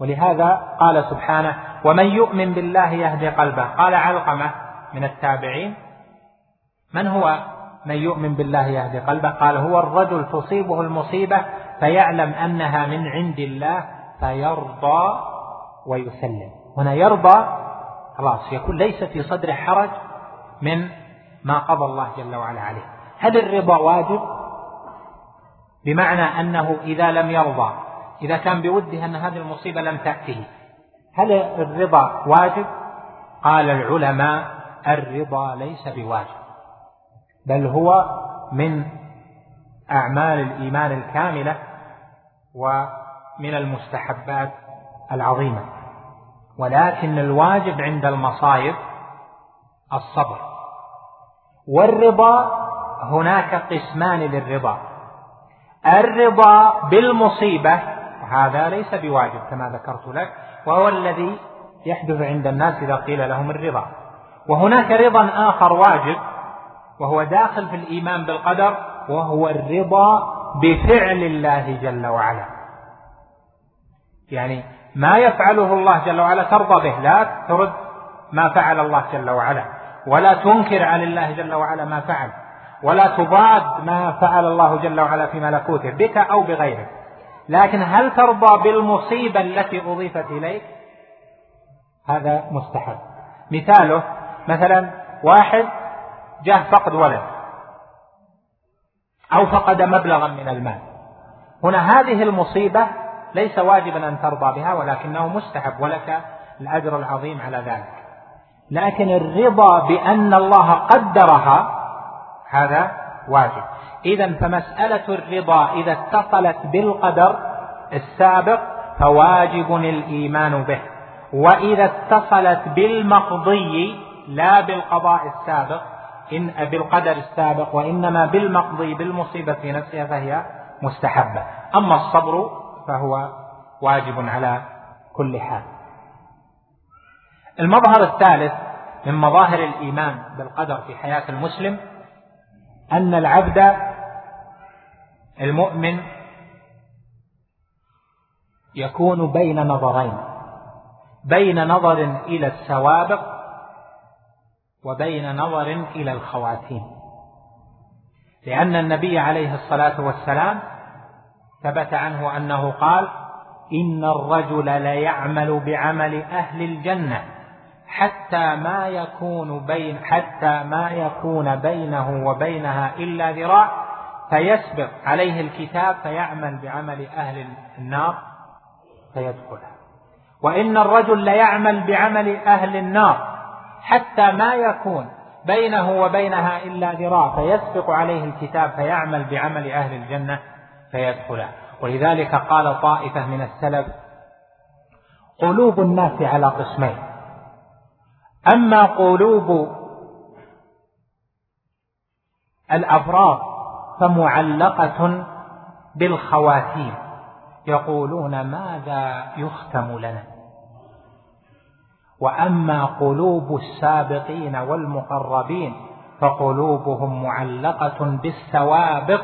S2: ولهذا قال سبحانه ومن يؤمن بالله يهدي قلبه قال علقمة من التابعين من هو من يؤمن بالله يهدي قلبه قال هو الرجل تصيبه المصيبة فيعلم أنها من عند الله فيرضى ويسلم هنا يرضى خلاص يكون ليس في صدره حرج من ما قضى الله جل وعلا عليه هل الرضا واجب بمعنى أنه إذا لم يرضى إذا كان بوده أن هذه المصيبة لم تأته هل الرضا واجب قال العلماء الرضا ليس بواجب بل هو من أعمال الإيمان الكاملة ومن المستحبات العظيمة ولكن الواجب عند المصائب الصبر والرضا هناك قسمان للرضا الرضا بالمصيبة هذا ليس بواجب كما ذكرت لك وهو الذي يحدث عند الناس إذا قيل لهم الرضا وهناك رضا آخر واجب وهو داخل في الإيمان بالقدر وهو الرضا بفعل الله جل وعلا يعني ما يفعله الله جل وعلا ترضى به لا ترد ما فعل الله جل وعلا ولا تنكر عن الله جل وعلا ما فعل ولا تضاد ما فعل الله جل وعلا في ملكوته بك او بغيرك لكن هل ترضى بالمصيبه التي اضيفت اليك هذا مستحب مثاله مثلا واحد جاه فقد ولد او فقد مبلغا من المال هنا هذه المصيبه ليس واجبا أن ترضى بها ولكنه مستحب ولك الأجر العظيم على ذلك لكن الرضا بأن الله قدرها هذا واجب إذا فمسألة الرضا إذا اتصلت بالقدر السابق فواجب الإيمان به وإذا اتصلت بالمقضي لا بالقضاء السابق إن بالقدر السابق وإنما بالمقضي بالمصيبة في نفسها فهي مستحبة أما الصبر فهو واجب على كل حال المظهر الثالث من مظاهر الايمان بالقدر في حياه المسلم ان العبد المؤمن يكون بين نظرين بين نظر الى السوابق وبين نظر الى الخواتيم لان النبي عليه الصلاه والسلام ثبت عنه أنه قال إن الرجل ليعمل بعمل أهل الجنة حتى ما يكون بين حتى ما يكون بينه وبينها إلا ذراع فيسبق عليه الكتاب فيعمل بعمل أهل النار فيدخلها وإن الرجل ليعمل بعمل أهل النار حتى ما يكون بينه وبينها إلا ذراع فيسبق عليه الكتاب فيعمل بعمل أهل الجنة فيدخله ولذلك قال طائفة من السلف قلوب الناس على قسمين أما قلوب الأفراد فمعلقة بالخواتيم يقولون ماذا يختم لنا وأما قلوب السابقين والمقربين فقلوبهم معلقة بالسوابق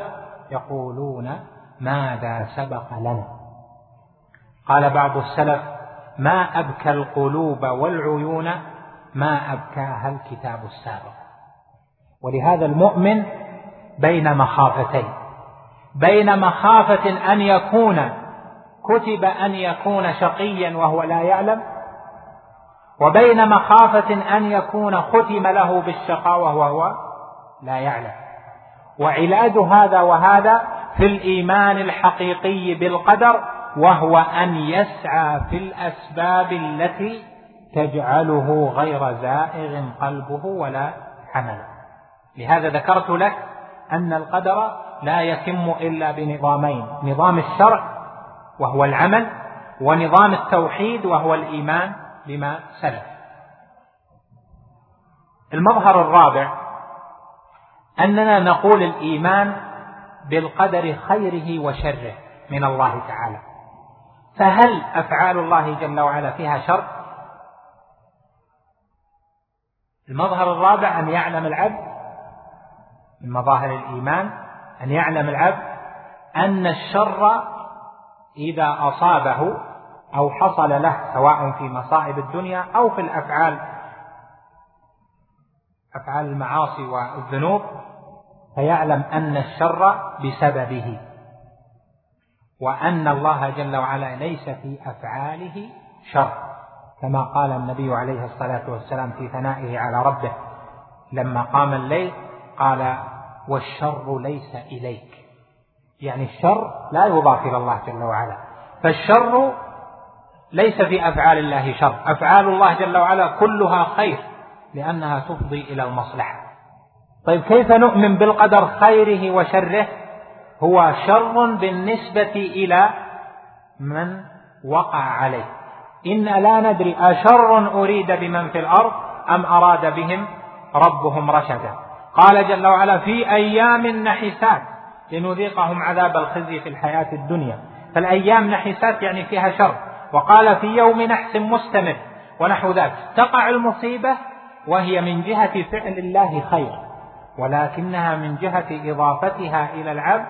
S2: يقولون ماذا سبق لنا قال بعض السلف ما أبكى القلوب والعيون ما أبكاها الكتاب السابق ولهذا المؤمن بين مخافتين بين مخافة أن يكون كتب أن يكون شقيا وهو لا يعلم وبين مخافة أن يكون ختم له بالشقاوة وهو لا يعلم وعلاج هذا وهذا في الايمان الحقيقي بالقدر وهو ان يسعى في الاسباب التي تجعله غير زائغ قلبه ولا عمله لهذا ذكرت لك ان القدر لا يتم الا بنظامين نظام الشرع وهو العمل ونظام التوحيد وهو الايمان بما سلف المظهر الرابع اننا نقول الايمان بالقدر خيره وشره من الله تعالى فهل أفعال الله جل وعلا فيها شر المظهر الرابع أن يعلم العبد من مظاهر الإيمان أن يعلم العبد أن الشر إذا أصابه أو حصل له سواء في مصائب الدنيا أو في الأفعال أفعال المعاصي والذنوب فيعلم أن الشر بسببه وأن الله جل وعلا ليس في أفعاله شر كما قال النبي عليه الصلاة والسلام في ثنائه على ربه لما قام الليل قال والشر ليس إليك يعني الشر لا يضاف إلى الله جل وعلا فالشر ليس في أفعال الله شر أفعال الله جل وعلا كلها خير لأنها تفضي إلى المصلحة طيب كيف نؤمن بالقدر خيره وشره هو شر بالنسبة إلى من وقع عليه إن لا ندري أشر أريد بمن في الأرض أم أراد بهم ربهم رشدا قال جل وعلا في أيام نحسات لنذيقهم عذاب الخزي في الحياة الدنيا فالأيام نحسات يعني فيها شر وقال في يوم نحس مستمر ونحو ذلك تقع المصيبة وهي من جهة فعل الله خير ولكنها من جهة إضافتها إلى العبد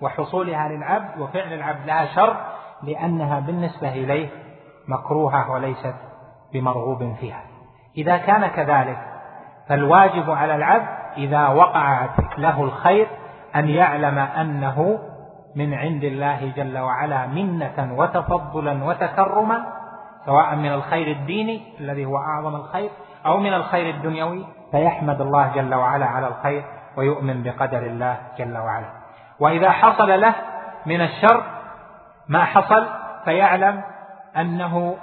S2: وحصولها للعبد وفعل العبد لها شر لأنها بالنسبة إليه مكروهة وليست بمرغوب فيها إذا كان كذلك فالواجب على العبد إذا وقعت له الخير أن يعلم أنه من عند الله جل وعلا منة وتفضلا وتكرما سواء من الخير الديني الذي هو أعظم الخير أو من الخير الدنيوي فيحمد الله جل وعلا على الخير ويؤمن بقدر الله جل وعلا وإذا حصل له من الشر ما حصل فيعلم أنه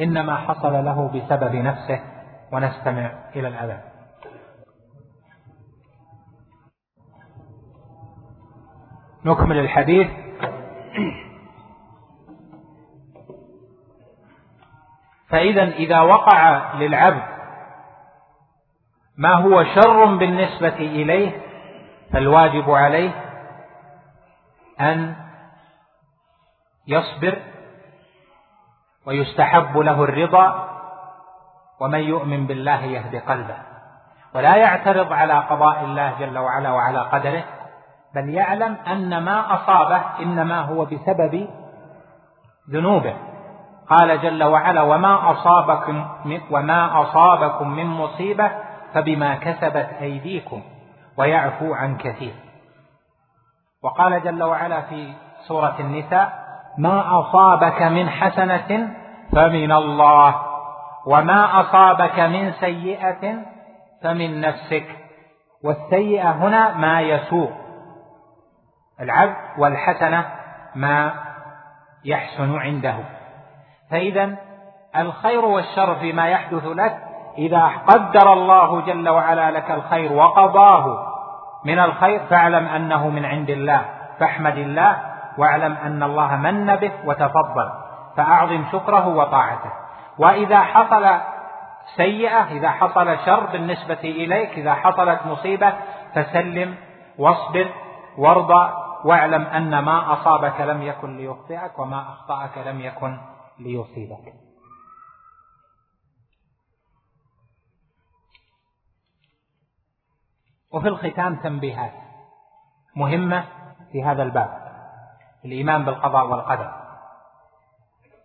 S2: إنما حصل له بسبب نفسه ونستمع إلى الأذان نكمل الحديث فإذا إذا وقع للعبد ما هو شر بالنسبة إليه فالواجب عليه أن يصبر ويستحب له الرضا ومن يؤمن بالله يهدي قلبه ولا يعترض على قضاء الله جل وعلا وعلى قدره بل يعلم أن ما أصابه إنما هو بسبب ذنوبه قال جل وعلا وما أصابكم وما أصابكم من مصيبة فبما كسبت أيديكم ويعفو عن كثير وقال جل وعلا في سورة النساء ما أصابك من حسنة فمن الله وما أصابك من سيئة فمن نفسك والسيئة هنا ما يسوء العبد والحسنة ما يحسن عنده فإذا الخير والشر فيما يحدث لك إذا قدر الله جل وعلا لك الخير وقضاه من الخير فاعلم أنه من عند الله فاحمد الله واعلم أن الله من به وتفضل فأعظم شكره وطاعته وإذا حصل سيئة إذا حصل شر بالنسبة إليك إذا حصلت مصيبة فسلم واصبر وارضى واعلم أن ما أصابك لم يكن ليخطئك وما أخطأك لم يكن ليصيبك وفي الختام تنبيهات مهمة في هذا الباب الإيمان بالقضاء والقدر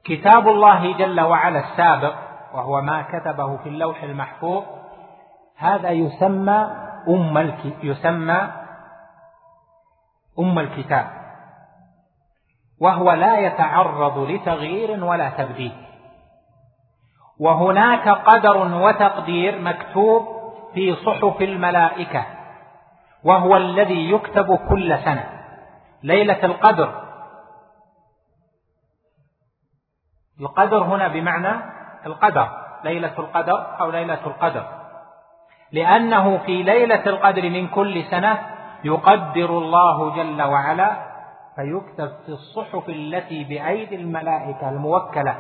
S2: كتاب الله جل وعلا السابق وهو ما كتبه في اللوح المحفوظ هذا يسمى أم يسمى أم الكتاب وهو لا يتعرض لتغيير ولا تبديل وهناك قدر وتقدير مكتوب في صحف الملائكة وهو الذي يكتب كل سنة ليلة القدر القدر هنا بمعنى القدر ليلة القدر أو ليلة القدر لأنه في ليلة القدر من كل سنة يقدر الله جل وعلا فيكتب في الصحف التي بأيدي الملائكة الموكلة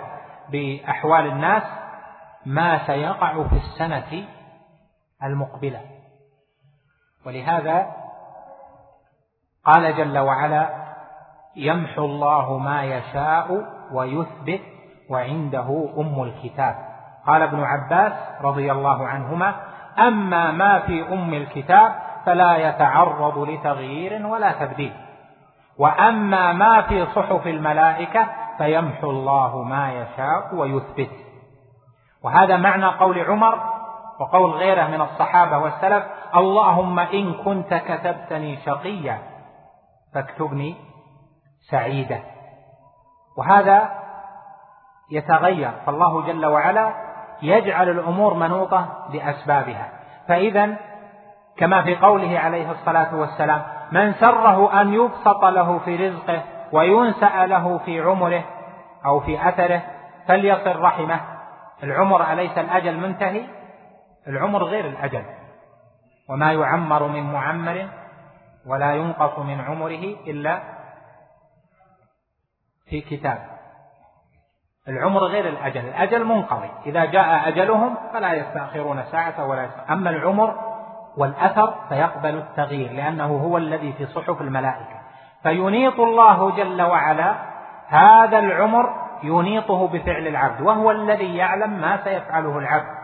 S2: بأحوال الناس ما سيقع في السنة المقبلة ولهذا قال جل وعلا يمحو الله ما يشاء ويثبت وعنده ام الكتاب قال ابن عباس رضي الله عنهما اما ما في ام الكتاب فلا يتعرض لتغيير ولا تبديل واما ما في صحف الملائكه فيمحو الله ما يشاء ويثبت وهذا معنى قول عمر وقول غيره من الصحابة والسلف اللهم إن كنت كتبتني شقيا فاكتبني سعيدا وهذا يتغير فالله جل وعلا يجعل الأمور منوطة لأسبابها فإذا كما في قوله عليه الصلاة والسلام من سره أن يبسط له في رزقه وينسأ له في عمره أو في أثره فليصل رحمه العمر أليس الأجل منتهي العمر غير الأجل وما يعمر من معمر ولا ينقص من عمره إلا في كتاب العمر غير الأجل الأجل منقضي إذا جاء أجلهم فلا يستأخرون ساعة ولا يستأخرون. أما العمر والأثر فيقبل التغيير لأنه هو الذي في صحف الملائكة فينيط الله جل وعلا هذا العمر ينيطه بفعل العبد وهو الذي يعلم ما سيفعله العبد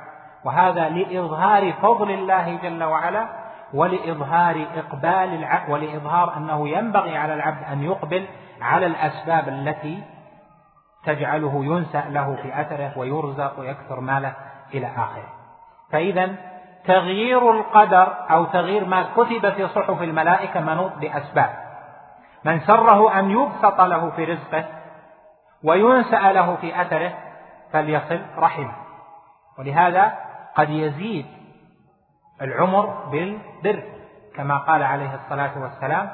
S2: وهذا لإظهار فضل الله جل وعلا ولإظهار إقبال العبد ولإظهار أنه ينبغي على العبد أن يقبل على الأسباب التي تجعله ينسأ له في أثره ويرزق ويكثر ماله إلى آخره فإذا تغيير القدر أو تغيير ما كتب في صحف الملائكة منوط بأسباب من سره أن يبسط له في رزقه وينسأ له في أثره فليصل رحمه ولهذا قد يزيد العمر بالبر كما قال عليه الصلاة والسلام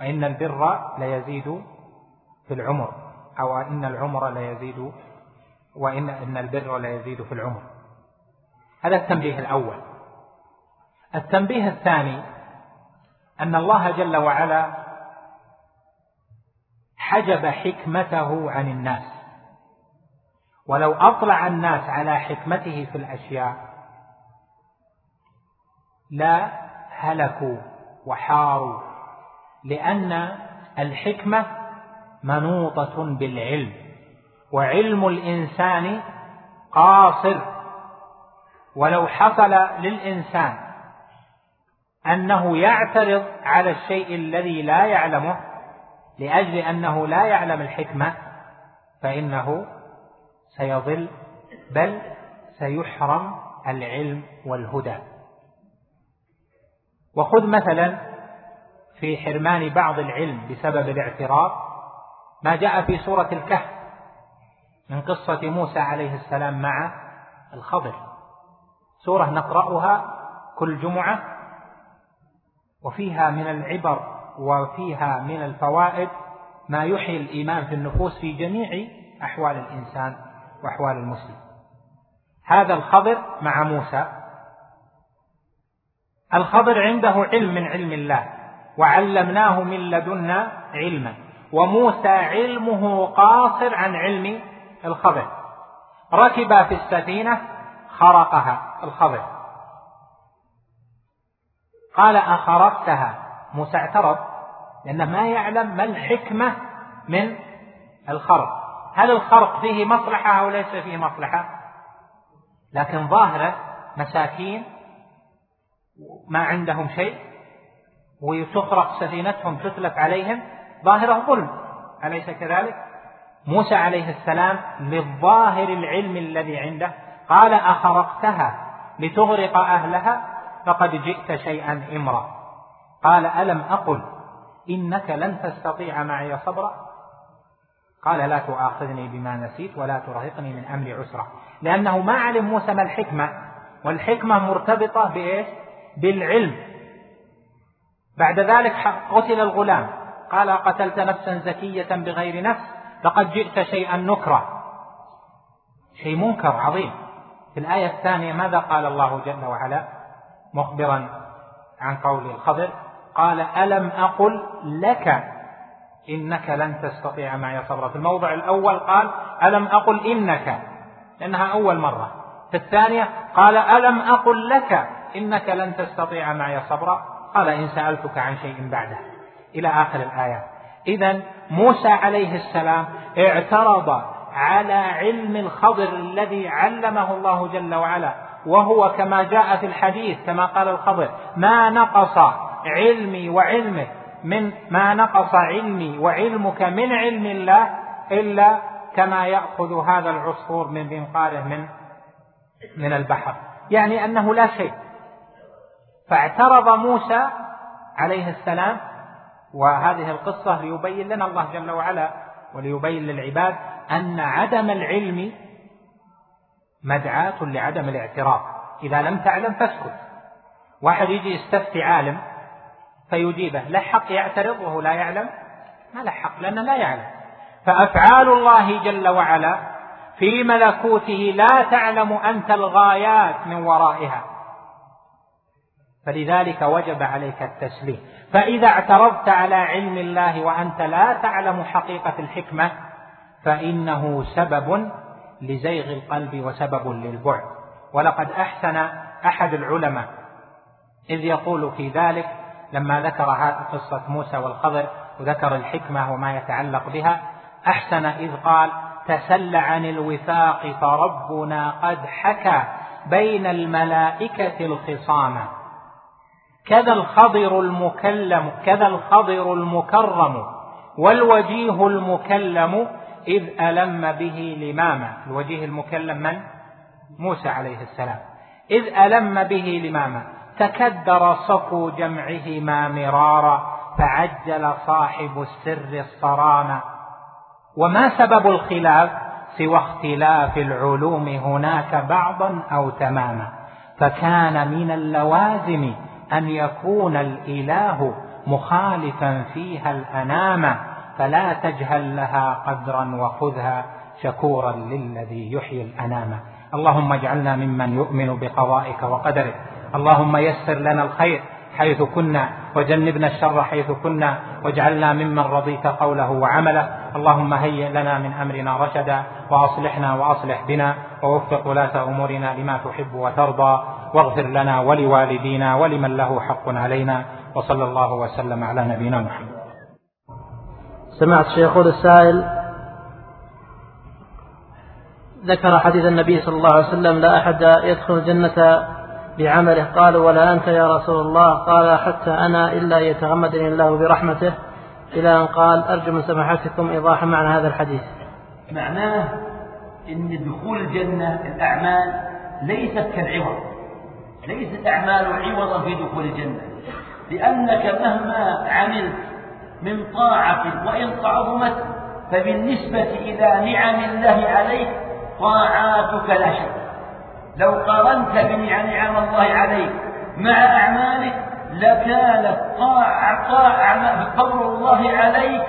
S2: وإن البر ليزيد في العمر أو إن العمر ليزيد وإن إن البر ليزيد في العمر هذا التنبيه الأول التنبيه الثاني أن الله جل وعلا حجب حكمته عن الناس ولو أطلع الناس على حكمته في الأشياء لا هلكوا وحاروا لأن الحكمة منوطة بالعلم وعلم الإنسان قاصر ولو حصل للإنسان أنه يعترض على الشيء الذي لا يعلمه لأجل أنه لا يعلم الحكمة فإنه سيضل بل سيحرم العلم والهدى وخذ مثلا في حرمان بعض العلم بسبب الاعتراض ما جاء في سورة الكهف من قصة موسى عليه السلام مع الخضر سورة نقرأها كل جمعة وفيها من العبر وفيها من الفوائد ما يحيي الإيمان في النفوس في جميع أحوال الإنسان وأحوال المسلم هذا الخضر مع موسى الخضر عنده علم من علم الله وعلمناه من لدنا علما وموسى علمه قاصر عن علم الخضر ركب في السفينة خرقها الخضر قال أخرقتها موسى اعترض لأنه ما يعلم ما الحكمة من الخرق هل الخرق فيه مصلحة أو ليس فيه مصلحة لكن ظاهرة مساكين ما عندهم شيء وتخرق سفينتهم تتلف عليهم ظاهره ظلم أليس كذلك موسى عليه السلام للظاهر العلم الذي عنده قال أخرقتها لتغرق أهلها فقد جئت شيئا إمرا قال ألم أقل إنك لن تستطيع معي صبرا قال لا تؤاخذني بما نسيت ولا ترهقني من أمري عسرة لأنه ما علم موسى ما الحكمة والحكمة مرتبطة بإيش بالعلم بعد ذلك قتل الغلام قال قتلت نفسا زكية بغير نفس لقد جئت شيئا نكرا شيء منكر عظيم في الآية الثانية ماذا قال الله جل وعلا مخبرا عن قول الخضر قال ألم أقل لك إنك لن تستطيع معي صبرا في الموضع الأول قال ألم أقل إنك لأنها أول مرة في الثانية قال ألم أقل لك إنك لن تستطيع معي صبرا قال إن سألتك عن شيء بعده إلى آخر الآية إذا موسى عليه السلام اعترض على علم الخضر الذي علمه الله جل وعلا وهو كما جاء في الحديث كما قال الخضر ما نقص علمي وعلمك من ما نقص علمي وعلمك من علم الله إلا كما يأخذ هذا العصفور من منقاره من من البحر يعني أنه لا شيء فاعترض موسى عليه السلام وهذه القصة ليبين لنا الله جل وعلا وليبين للعباد أن عدم العلم مدعاة لعدم الاعتراف إذا لم تعلم فاسكت واحد يجي يستفتي عالم فيجيبه له حق يعترض وهو لا يعلم ما له حق لأنه لا يعلم فأفعال الله جل وعلا في ملكوته لا تعلم أنت الغايات من ورائها فلذلك وجب عليك التسليم فإذا اعترضت على علم الله وأنت لا تعلم حقيقة الحكمة فإنه سبب لزيغ القلب وسبب للبعد ولقد أحسن أحد العلماء إذ يقول في ذلك لما ذكر قصة موسى والخضر وذكر الحكمة وما يتعلق بها أحسن إذ قال تسل عن الوفاق فربنا قد حكى بين الملائكة الخصام كذا الخضر المكلم كذا الخضر المكرم والوجيه المكلم إذ ألم به لماما الوجيه المكلم من؟ موسى عليه السلام إذ ألم به لماما تكدر صفو جمعهما مرارا فعجل صاحب السر الصرانا وما سبب الخلاف سوى اختلاف العلوم هناك بعضا أو تماما فكان من اللوازم أن يكون الإله مخالفا فيها الأنام فلا تجهل لها قدرا وخذها شكورا للذي يحيي الأنام اللهم اجعلنا ممن يؤمن بقضائك وقدرك اللهم يسر لنا الخير حيث كنا وجنبنا الشر حيث كنا واجعلنا ممن رضيت قوله وعمله اللهم هيئ لنا من امرنا رشدا واصلحنا واصلح بنا ووفق ولاه امورنا لما تحب وترضى واغفر لنا ولوالدينا ولمن له حق علينا وصلى الله وسلم على نبينا محمد
S3: سمعت شيخ السائل ذكر حديث النبي صلى الله عليه وسلم لا أحد يدخل الجنة بعمله قالوا ولا أنت يا رسول الله قال حتى أنا إلا يتغمدني الله برحمته إلى أن قال أرجو من سماحتكم إيضاح معنى هذا الحديث
S4: معناه أن دخول الجنة الأعمال ليست كالعوض ليست الأعمال عوضا في دخول الجنة لأنك مهما عملت من طاعة وإن تعظمت فبالنسبة إلى نعم الله عليك طاعاتك لا شك لو قارنت بنعم نعم الله عليك مع أعمالك لكانت طاعة طاعة فضل الله عليك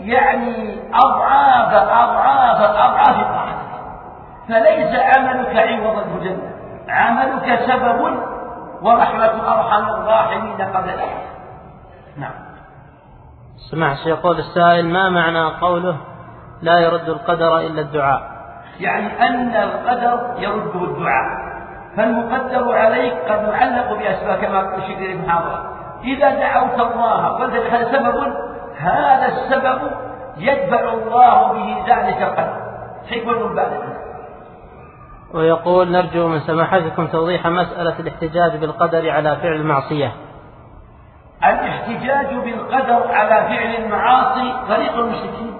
S4: يعني أضعاف أضعاف أضعاف طاعتك فليس عملك عوضا الجنة عملك سبب ورحمة أرحم الراحمين قبل نعم
S3: سمعت شيخ السائل ما معنى قوله لا يرد القدر إلا الدعاء
S2: يعني أن القدر يرده الدعاء فالمقدر عليك قد يعلق بأسباب كما أشرت إليه المحاضرة إذا دعوت الله قلت هذا سبب هذا السبب يدفع الله به ذلك القدر حكمة بالغة
S3: ويقول نرجو من سماحتكم توضيح مسألة الاحتجاج بالقدر على فعل المعصية
S2: الاحتجاج بالقدر على فعل المعاصي طريق المشركين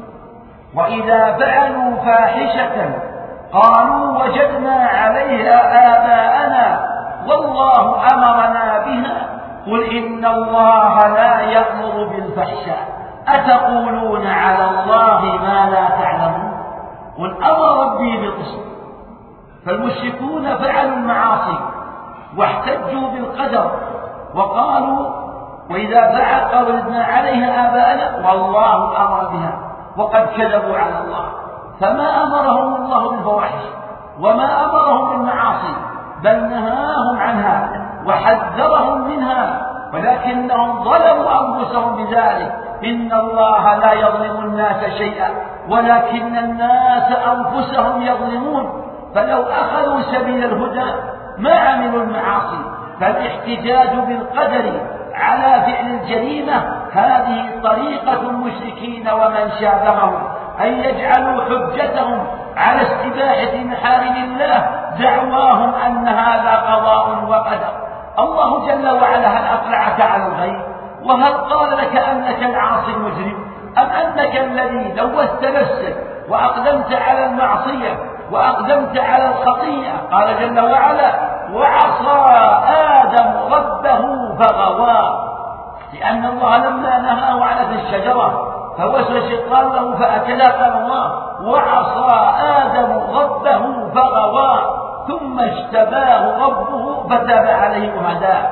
S2: وإذا فعلوا فاحشة قالوا وجدنا عليها آباءنا والله أمرنا بها قل إن الله لا يأمر بالفحشاء أتقولون على الله ما لا تعلمون قل أمر ربي بالقسط فالمشركون فعلوا المعاصي واحتجوا بالقدر وقالوا وإذا فعل قولنا عليها آباءنا والله أمر بها وقد كذبوا على الله فما أمرهم الله بالفواحش وما أمرهم بالمعاصي بل نهاهم عنها وحذرهم منها ولكنهم ظلموا أنفسهم بذلك إن الله لا يظلم الناس شيئا ولكن الناس أنفسهم يظلمون فلو أخذوا سبيل الهدى ما عملوا المعاصي فالاحتجاج بالقدر على فعل الجريمة هذه طريقة المشركين ومن شابههم أن يجعلوا حجتهم على استباحة محارم الله دعواهم أن هذا قضاء وقدر الله جل وعلا هل أطلعك على الغيب وهل قال لك أنك العاصي المجرم أم أنك الذي لوثت نفسك وأقدمت على المعصية وأقدمت على الخطيئة قال جل وعلا وعصى آدم ربه فغوى لأن الله لما نهاه عن الشجرة فوسوس الشيطان له فأتلاه الله وعصى آدم ربه فغوى ثم اجتباه ربه فتاب عليه وهداه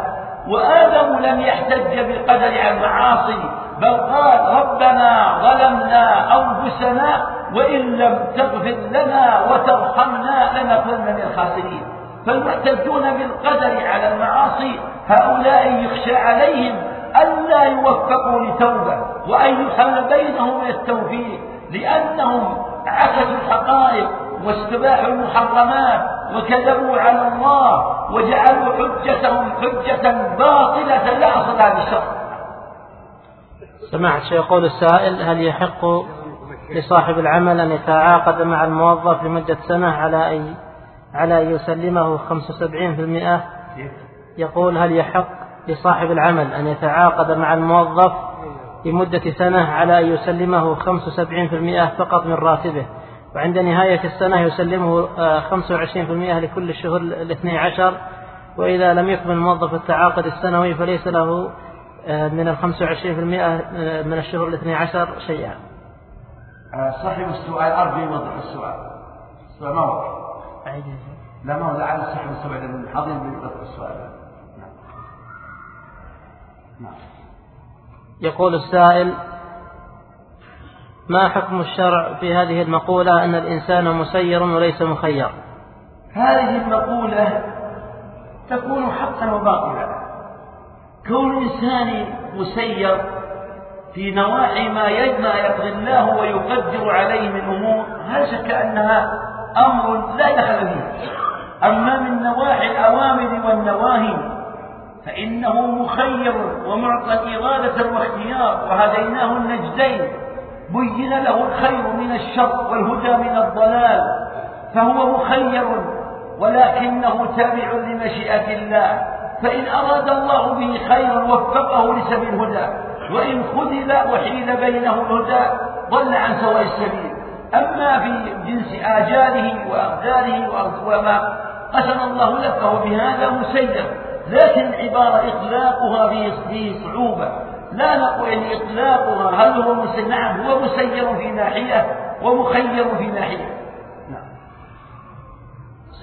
S2: وآدم لم يحتج بالقدر عن المعاصي بل قال ربنا ظلمنا أنفسنا وإن لم تغفر لنا وترحمنا لنكون من الخاسرين فالمحتجون بالقدر على المعاصي هؤلاء يخشى عليهم ألا يوفقوا لتوبة وأن يحل بينهم التوفيق لأنهم عكسوا الحقائق واستباحوا المحرمات وكذبوا على الله وجعلوا حجتهم حجة باطلة لا أصل للشرع
S3: سمعت يقول السائل هل يحق لصاحب العمل أن يتعاقد مع الموظف لمدة سنة على أن على أن يسلمه 75% يقول هل يحق لصاحب العمل أن يتعاقد مع الموظف لمدة سنة على أن يسلمه 75% فقط من راتبه وعند نهاية السنة يسلمه 25% آه، لكل الشهور الاثني عشر وإذا لم يكمل الموظف التعاقد السنوي فليس له آه، من ال 25% آه، من الشهور الاثني عشر شيئا.
S2: صاحب السؤال أرجو يوضح السؤال. السؤال ما وضح. لا ما وضح على صاحب السؤال الحاضر يوضح السؤال.
S3: نعم. يقول السائل ما حكم الشرع في هذه المقولة أن الإنسان مسير وليس مخير
S2: هذه المقولة تكون حقا وباطلا كون الإنسان مسير في نواحي ما يجمع يقضي الله ويقدر عليه من أمور لا شك أنها أمر لا دخل فيه أما من نواحي الأوامر والنواهي فإنه مخير ومعطى إرادة واختيار وهديناه النجدين بين له الخير من الشر والهدى من الضلال فهو مخير ولكنه تابع لمشيئة الله فإن أراد الله به خيرا وفقه لسبيل الهدى وإن خذل وحيل بينه الهدى ضل عن سواء السبيل أما في جنس آجاله وأقداره وما قسم الله لك فهو بهذا مسير لكن عبارة إطلاقها فيه صعوبة لا نقول إن إطلاقها هل هو مسير نعم هو مسير في ناحية ومخير في ناحية نعم.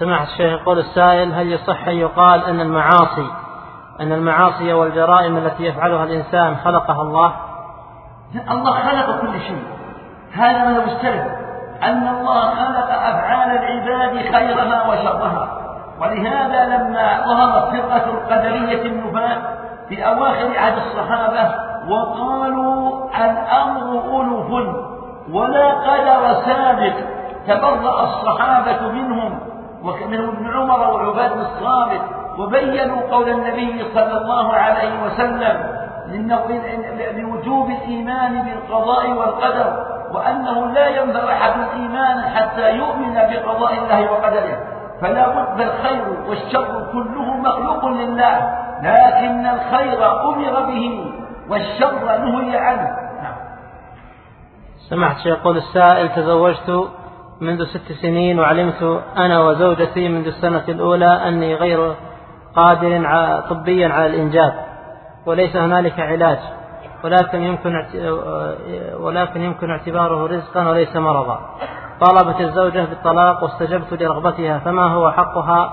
S3: سماحة الشيخ يقول السائل هل يصح أن يقال أن المعاصي أن المعاصي والجرائم التي يفعلها الإنسان خلقها الله
S2: الله خلق كل شيء هذا ما هو أن الله خلق أفعال العباد خيرها وشرها ولهذا لما ظهرت فرقة القدرية النفاة في أواخر عهد الصحابة وقالوا الأمر ألف ولا قدر سابق تبرأ الصحابة منهم ومنهم ابن عمر وعباد الصامت وبينوا قول النبي صلى الله عليه وسلم لوجوب الإيمان بالقضاء والقدر وأنه لا ينبغي أحد الإيمان حتى يؤمن بقضاء الله وقدره فلا بد الخير والشر كله مخلوق لله لكن الخير أمر به والشر نهي عنه نعم.
S3: سمعت يقول السائل تزوجت منذ ست سنين وعلمت أنا وزوجتي منذ السنة الأولى أني غير قادر طبيا على الإنجاب وليس هنالك علاج ولكن يمكن آه، آه، ولكن يمكن اعتباره رزقا وليس مرضا طالبت الزوجة بالطلاق واستجبت لرغبتها فما هو حقها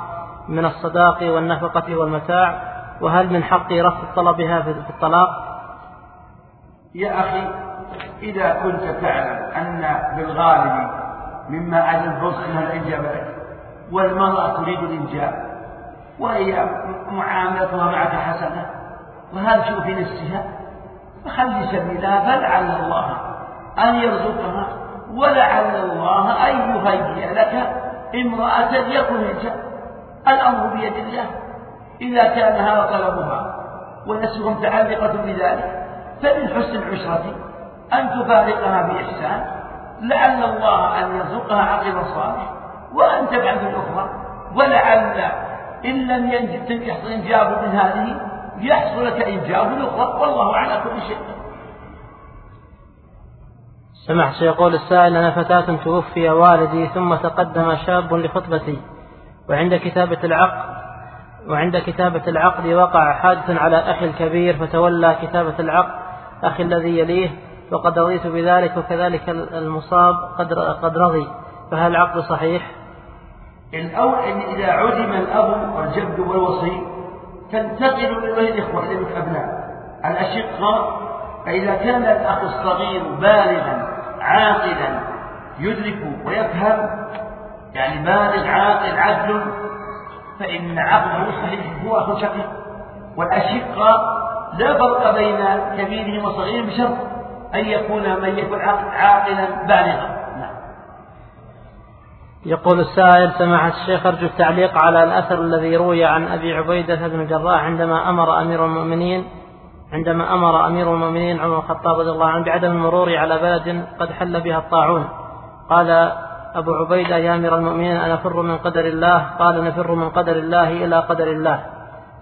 S3: من الصداق والنفقة والمتاع وهل من حقي رفض طلبها في الطلاق
S2: يا أخي إذا كنت تعلم أن بالغالب مما أهل الفسخ الإنجاب والمرأة تريد الإنجاب وهي معاملتها معك حسنة وهل شوفي نفسها خلي سبيلها فلعل الله أن يرزقها ولعل الله أن يهيئ لك امرأة يكن الأمر بيد الله إذا كان هذا طلبها والنفس متعلقة بذلك فمن حسن العشرة أن تفارقها بإحسان لعل الله أن يرزقها عقب صالح وأن تبعد الأخرى ولعل إن لم يحصل إنجاب من هذه يحصل لك إنجاب الأخرى والله على كل شيء
S3: سمحت يقول السائل أنا فتاة توفي والدي ثم تقدم شاب لخطبتي وعند كتابة العقد وعند كتابة العقد وقع حادث على أخي الكبير فتولى كتابة العقد أخي الذي يليه وقد رضيت بذلك وكذلك المصاب قد قد رضي فهل العقد صحيح؟
S2: الأول إن إذا عدم الأب والجد والوصي تنتقل من وين الإخوة إلى الأبناء الأشقة فإذا كان الأخ الصغير بالغا عاقلا يدرك ويفهم يعني بالغ عاقل عدل فإن عقله صحيح هو أخ شقيق والأشقة لا فرق بين كبيرهم وصغيرهم بشرط أن يكون من يكون عاقلا بالغا
S3: يقول السائل سماحة الشيخ أرجو التعليق على الأثر الذي روي عن أبي عبيدة بن الجراح عندما أمر أمير المؤمنين عندما أمر أمير المؤمنين عمر الخطاب رضي الله عنه بعدم المرور على بلد قد حل بها الطاعون قال أبو عبيدة يا أمير المؤمنين أنا فر من قدر الله قال نفر من قدر الله إلى قدر الله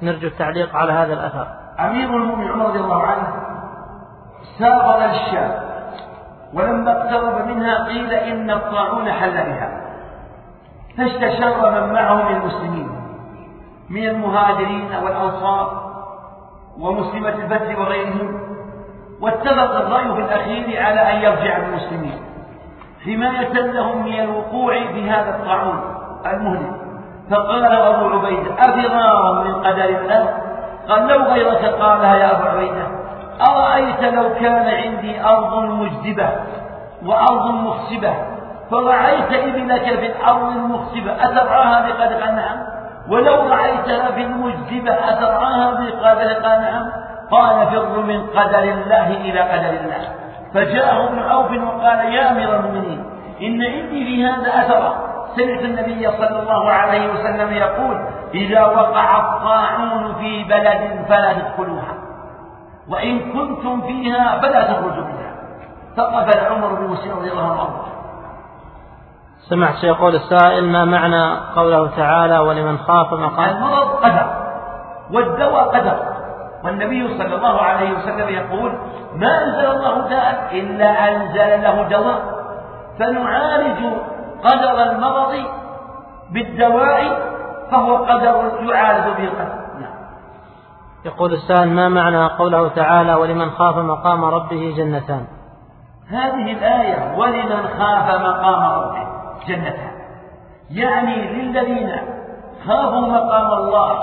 S3: نرجو التعليق على هذا الأثر
S2: أمير المؤمنين عمر رضي الله عنه ساق الشام ولما اقترب منها قيل إن الطاعون حل بها فاستشار من معه من المسلمين من المهاجرين والأنصار ومسلمة البدر وغيرهم واتفق الرأي في الأخير على أن يرجع المسلمين حماية لهم من الوقوع بهذا الطاعون المهلك فقال أبو عبيدة أفرار من قدر الله قال لو غيرك قالها يا أبو عبيدة أرأيت لو كان عندي أرض مجدبة وأرض مخصبة فرعيت إبلك في الأرض المخصبة أترعاها بقدر نعم ولو رعيتها في المجذبة أترعاها بقدر نعم قال فر من قدر الله إلى قدر الله فجاءه ابن عوف وقال يا أمير المؤمنين إن عندي في هذا أثرا سمعت النبي صلى الله عليه وسلم يقول إذا وقع الطاعون في بلد فلا تدخلوها وإن كنتم فيها فلا تخرجوا منها فقبل العمر بن مسلم رضي الله عنه
S3: سمعت سيقول السائل ما معنى قوله تعالى ولمن خاف مقام المرض
S2: قدر والدواء قدر والنبي صلى الله عليه وسلم يقول ما أنزل الله داء إلا أنزل له دواء فنعالج قدر المرض بالدواء فهو قدر يعالج به القدر نعم.
S3: يقول السائل ما معنى قوله تعالى ولمن خاف مقام ربه جنتان
S2: هذه الآية ولمن خاف مقام ربه جنتها يعني للذين خافوا مقام الله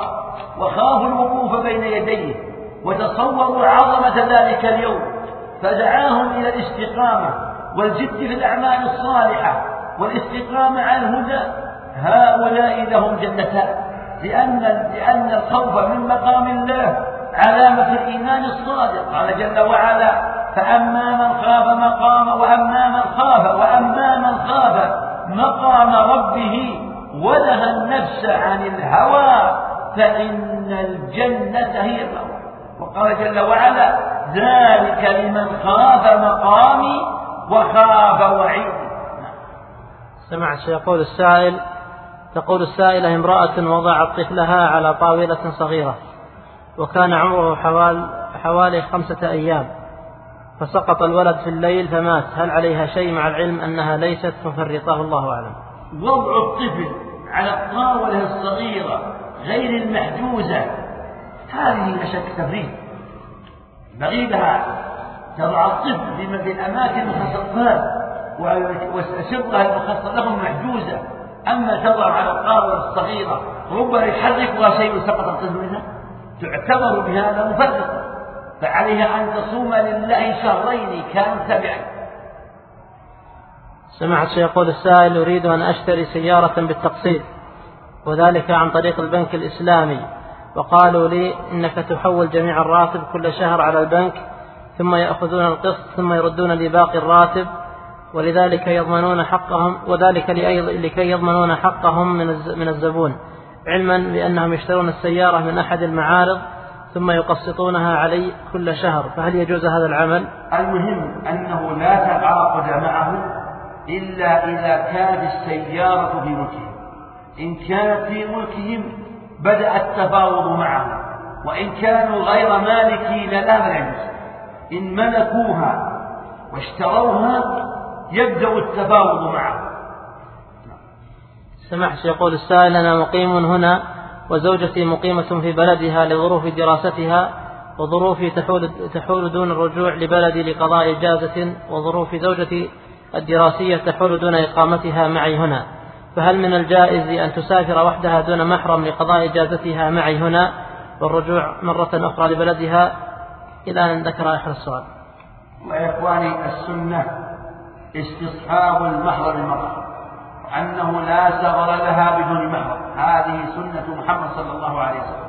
S2: وخافوا الوقوف بين يديه وتصوروا عظمة ذلك اليوم فدعاهم إلى الاستقامة والجد في الأعمال الصالحة والاستقامة على الهدى هؤلاء لهم جنتان لأن لأن الخوف من مقام الله علامة الإيمان الصادق قال جل وعلا فأما من خاف مقام وأما من خاف وأما من خاف مقام ربه ونهى النفس عن الهوى فإن الجنة هي الهوى وقال جل وعلا ذلك لمن خاف مقامي وخاف وعيدي
S3: سمع يقول السائل تقول السائلة امرأة وضعت طفلها على طاولة صغيرة وكان عمره حوال حوالي خمسة أيام فسقط الولد في الليل فمات هل عليها شيء مع العلم أنها ليست مفرطة الله أعلم
S2: وضع الطفل على الطاولة الصغيرة غير المحجوزة هذه لا شك تفريط بغيبها تضع الطفل في الأماكن المخصصات وشقها المخصصة لهم محجوزة أما تضع على الطاولة الصغيرة ربما يحركها شيء سقط الطفل منها تعتبر بهذا مفرطة فعليها أن تصوم لله شهرين كان سبعا
S3: سمعت يقول السائل أريد أن أشتري سيارة بالتقسيط وذلك عن طريق البنك الإسلامي وقالوا لي إنك تحول جميع الراتب كل شهر على البنك ثم يأخذون القسط ثم يردون لي باقي الراتب ولذلك يضمنون حقهم وذلك لكي يضمنون حقهم من الزبون علما بأنهم يشترون السيارة من أحد المعارض ثم يقسطونها علي كل شهر فهل يجوز هذا العمل؟
S2: المهم أنه لا تعاقد معه إلا إذا كانت السيارة في ملكهم إن كانت في ملكهم بدأ التفاوض معهم وإن كانوا غير مالكي للأمر إن ملكوها واشتروها يبدأ التفاوض معهم
S3: سمحت يقول السائل أنا مقيم هنا وزوجتي مقيمة في بلدها لظروف دراستها وظروفي تحول, تحول دون الرجوع لبلدي لقضاء إجازة وظروف زوجتي الدراسية تحول دون إقامتها معي هنا فهل من الجائز أن تسافر وحدها دون محرم لقضاء إجازتها معي هنا والرجوع مرة أخرى لبلدها إلى أن ذكر آخر السؤال
S2: وإخواني السنة استصحاب المحرم المرأة أنه لا ثغر لها بدون مهر هذه سنة محمد صلى الله عليه وسلم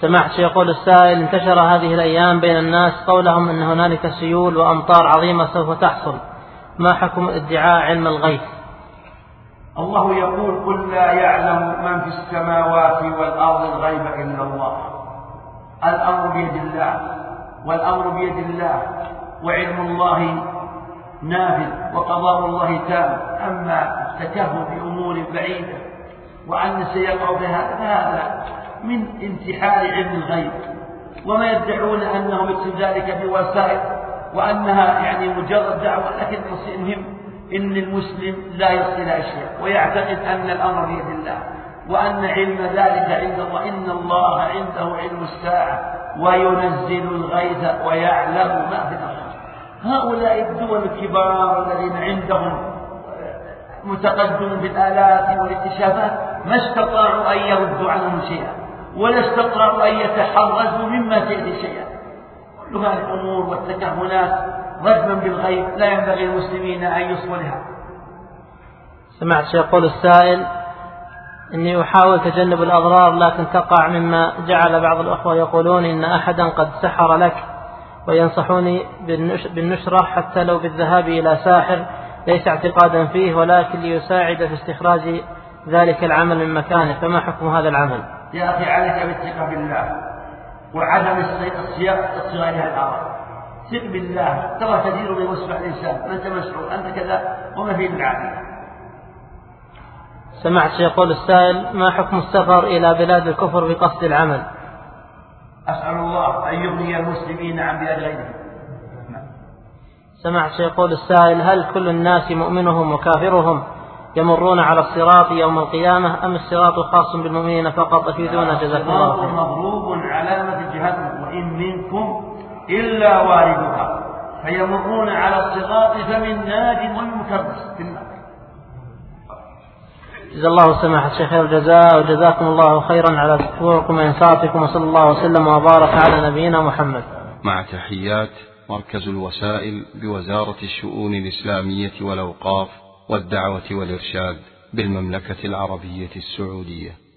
S3: سمعت يقول السائل انتشر هذه الأيام بين الناس قولهم أن هنالك سيول وأمطار عظيمة سوف تحصل ما حكم ادعاء علم الغيث
S2: الله يقول قل لا يعلم من في السماوات والأرض الغيب إلا الله الأمر بيد الله والأمر بيد الله وعلم الله نافذ وقضاء الله تام أما التكهن بأمور بعيدة وأن سيقع بها هذا من انتحار علم الغيب وما يدعون أنهم ذلك بوسائل وأنها يعني مجرد دعوة لكن المهم إن المسلم لا يصل شيء ويعتقد أن الأمر بيد الله وأن علم ذلك عند الله إن الله عنده علم الساعة وينزل الغيث ويعلم ما في الأرض هؤلاء الدول الكبار الذين عندهم متقدم بالآلات والاكتشافات ما استطاعوا أن يردوا عنهم شيئا ولا استطاعوا أن يتحرزوا مما فيه شيئا كل هذه الأمور والتكهنات ظنا بالغيب لا ينبغي للمسلمين أن يصونها سمعت
S3: يقول السائل إني أحاول تجنب الأضرار لكن تقع مما جعل بعض الأخوة يقولون إن أحدا قد سحر لك وينصحوني بالنشرة حتى لو بالذهاب إلى ساحر ليس اعتقادا فيه ولكن ليساعد في استخراج ذلك العمل من مكانه فما حكم هذا العمل
S2: يا أخي عليك بالثقة بالله وعدم الصيانة الأمر ثق بالله ترى كثير بوسع الانسان ما انت مسعود انت كذا وما في من عافيه سمعت يقول
S3: السائل ما حكم السفر إلى بلاد الكفر بقصد العمل
S2: أسأل الله أن يغني المسلمين عن بلاد غيرهم
S3: سمعت يقول السائل هل كل الناس مؤمنهم وكافرهم يمرون على الصراط يوم القيامة أم الصراط خاص بالمؤمنين فقط أفيدونا جزاكم
S2: الله خيرا مضروب علامة إلا واردها فيمرون على الصراط فمن ناج ويكبس في النار
S3: جزا الله سماحة الشيخ خير الجزاء وجزاكم الله خيرا على تطوعكم وإنصاتكم وصلى الله وسلم وبارك على نبينا محمد
S5: مع تحيات مركز الوسائل بوزارة الشؤون الإسلامية والأوقاف والدعوة والإرشاد بالمملكة العربية السعودية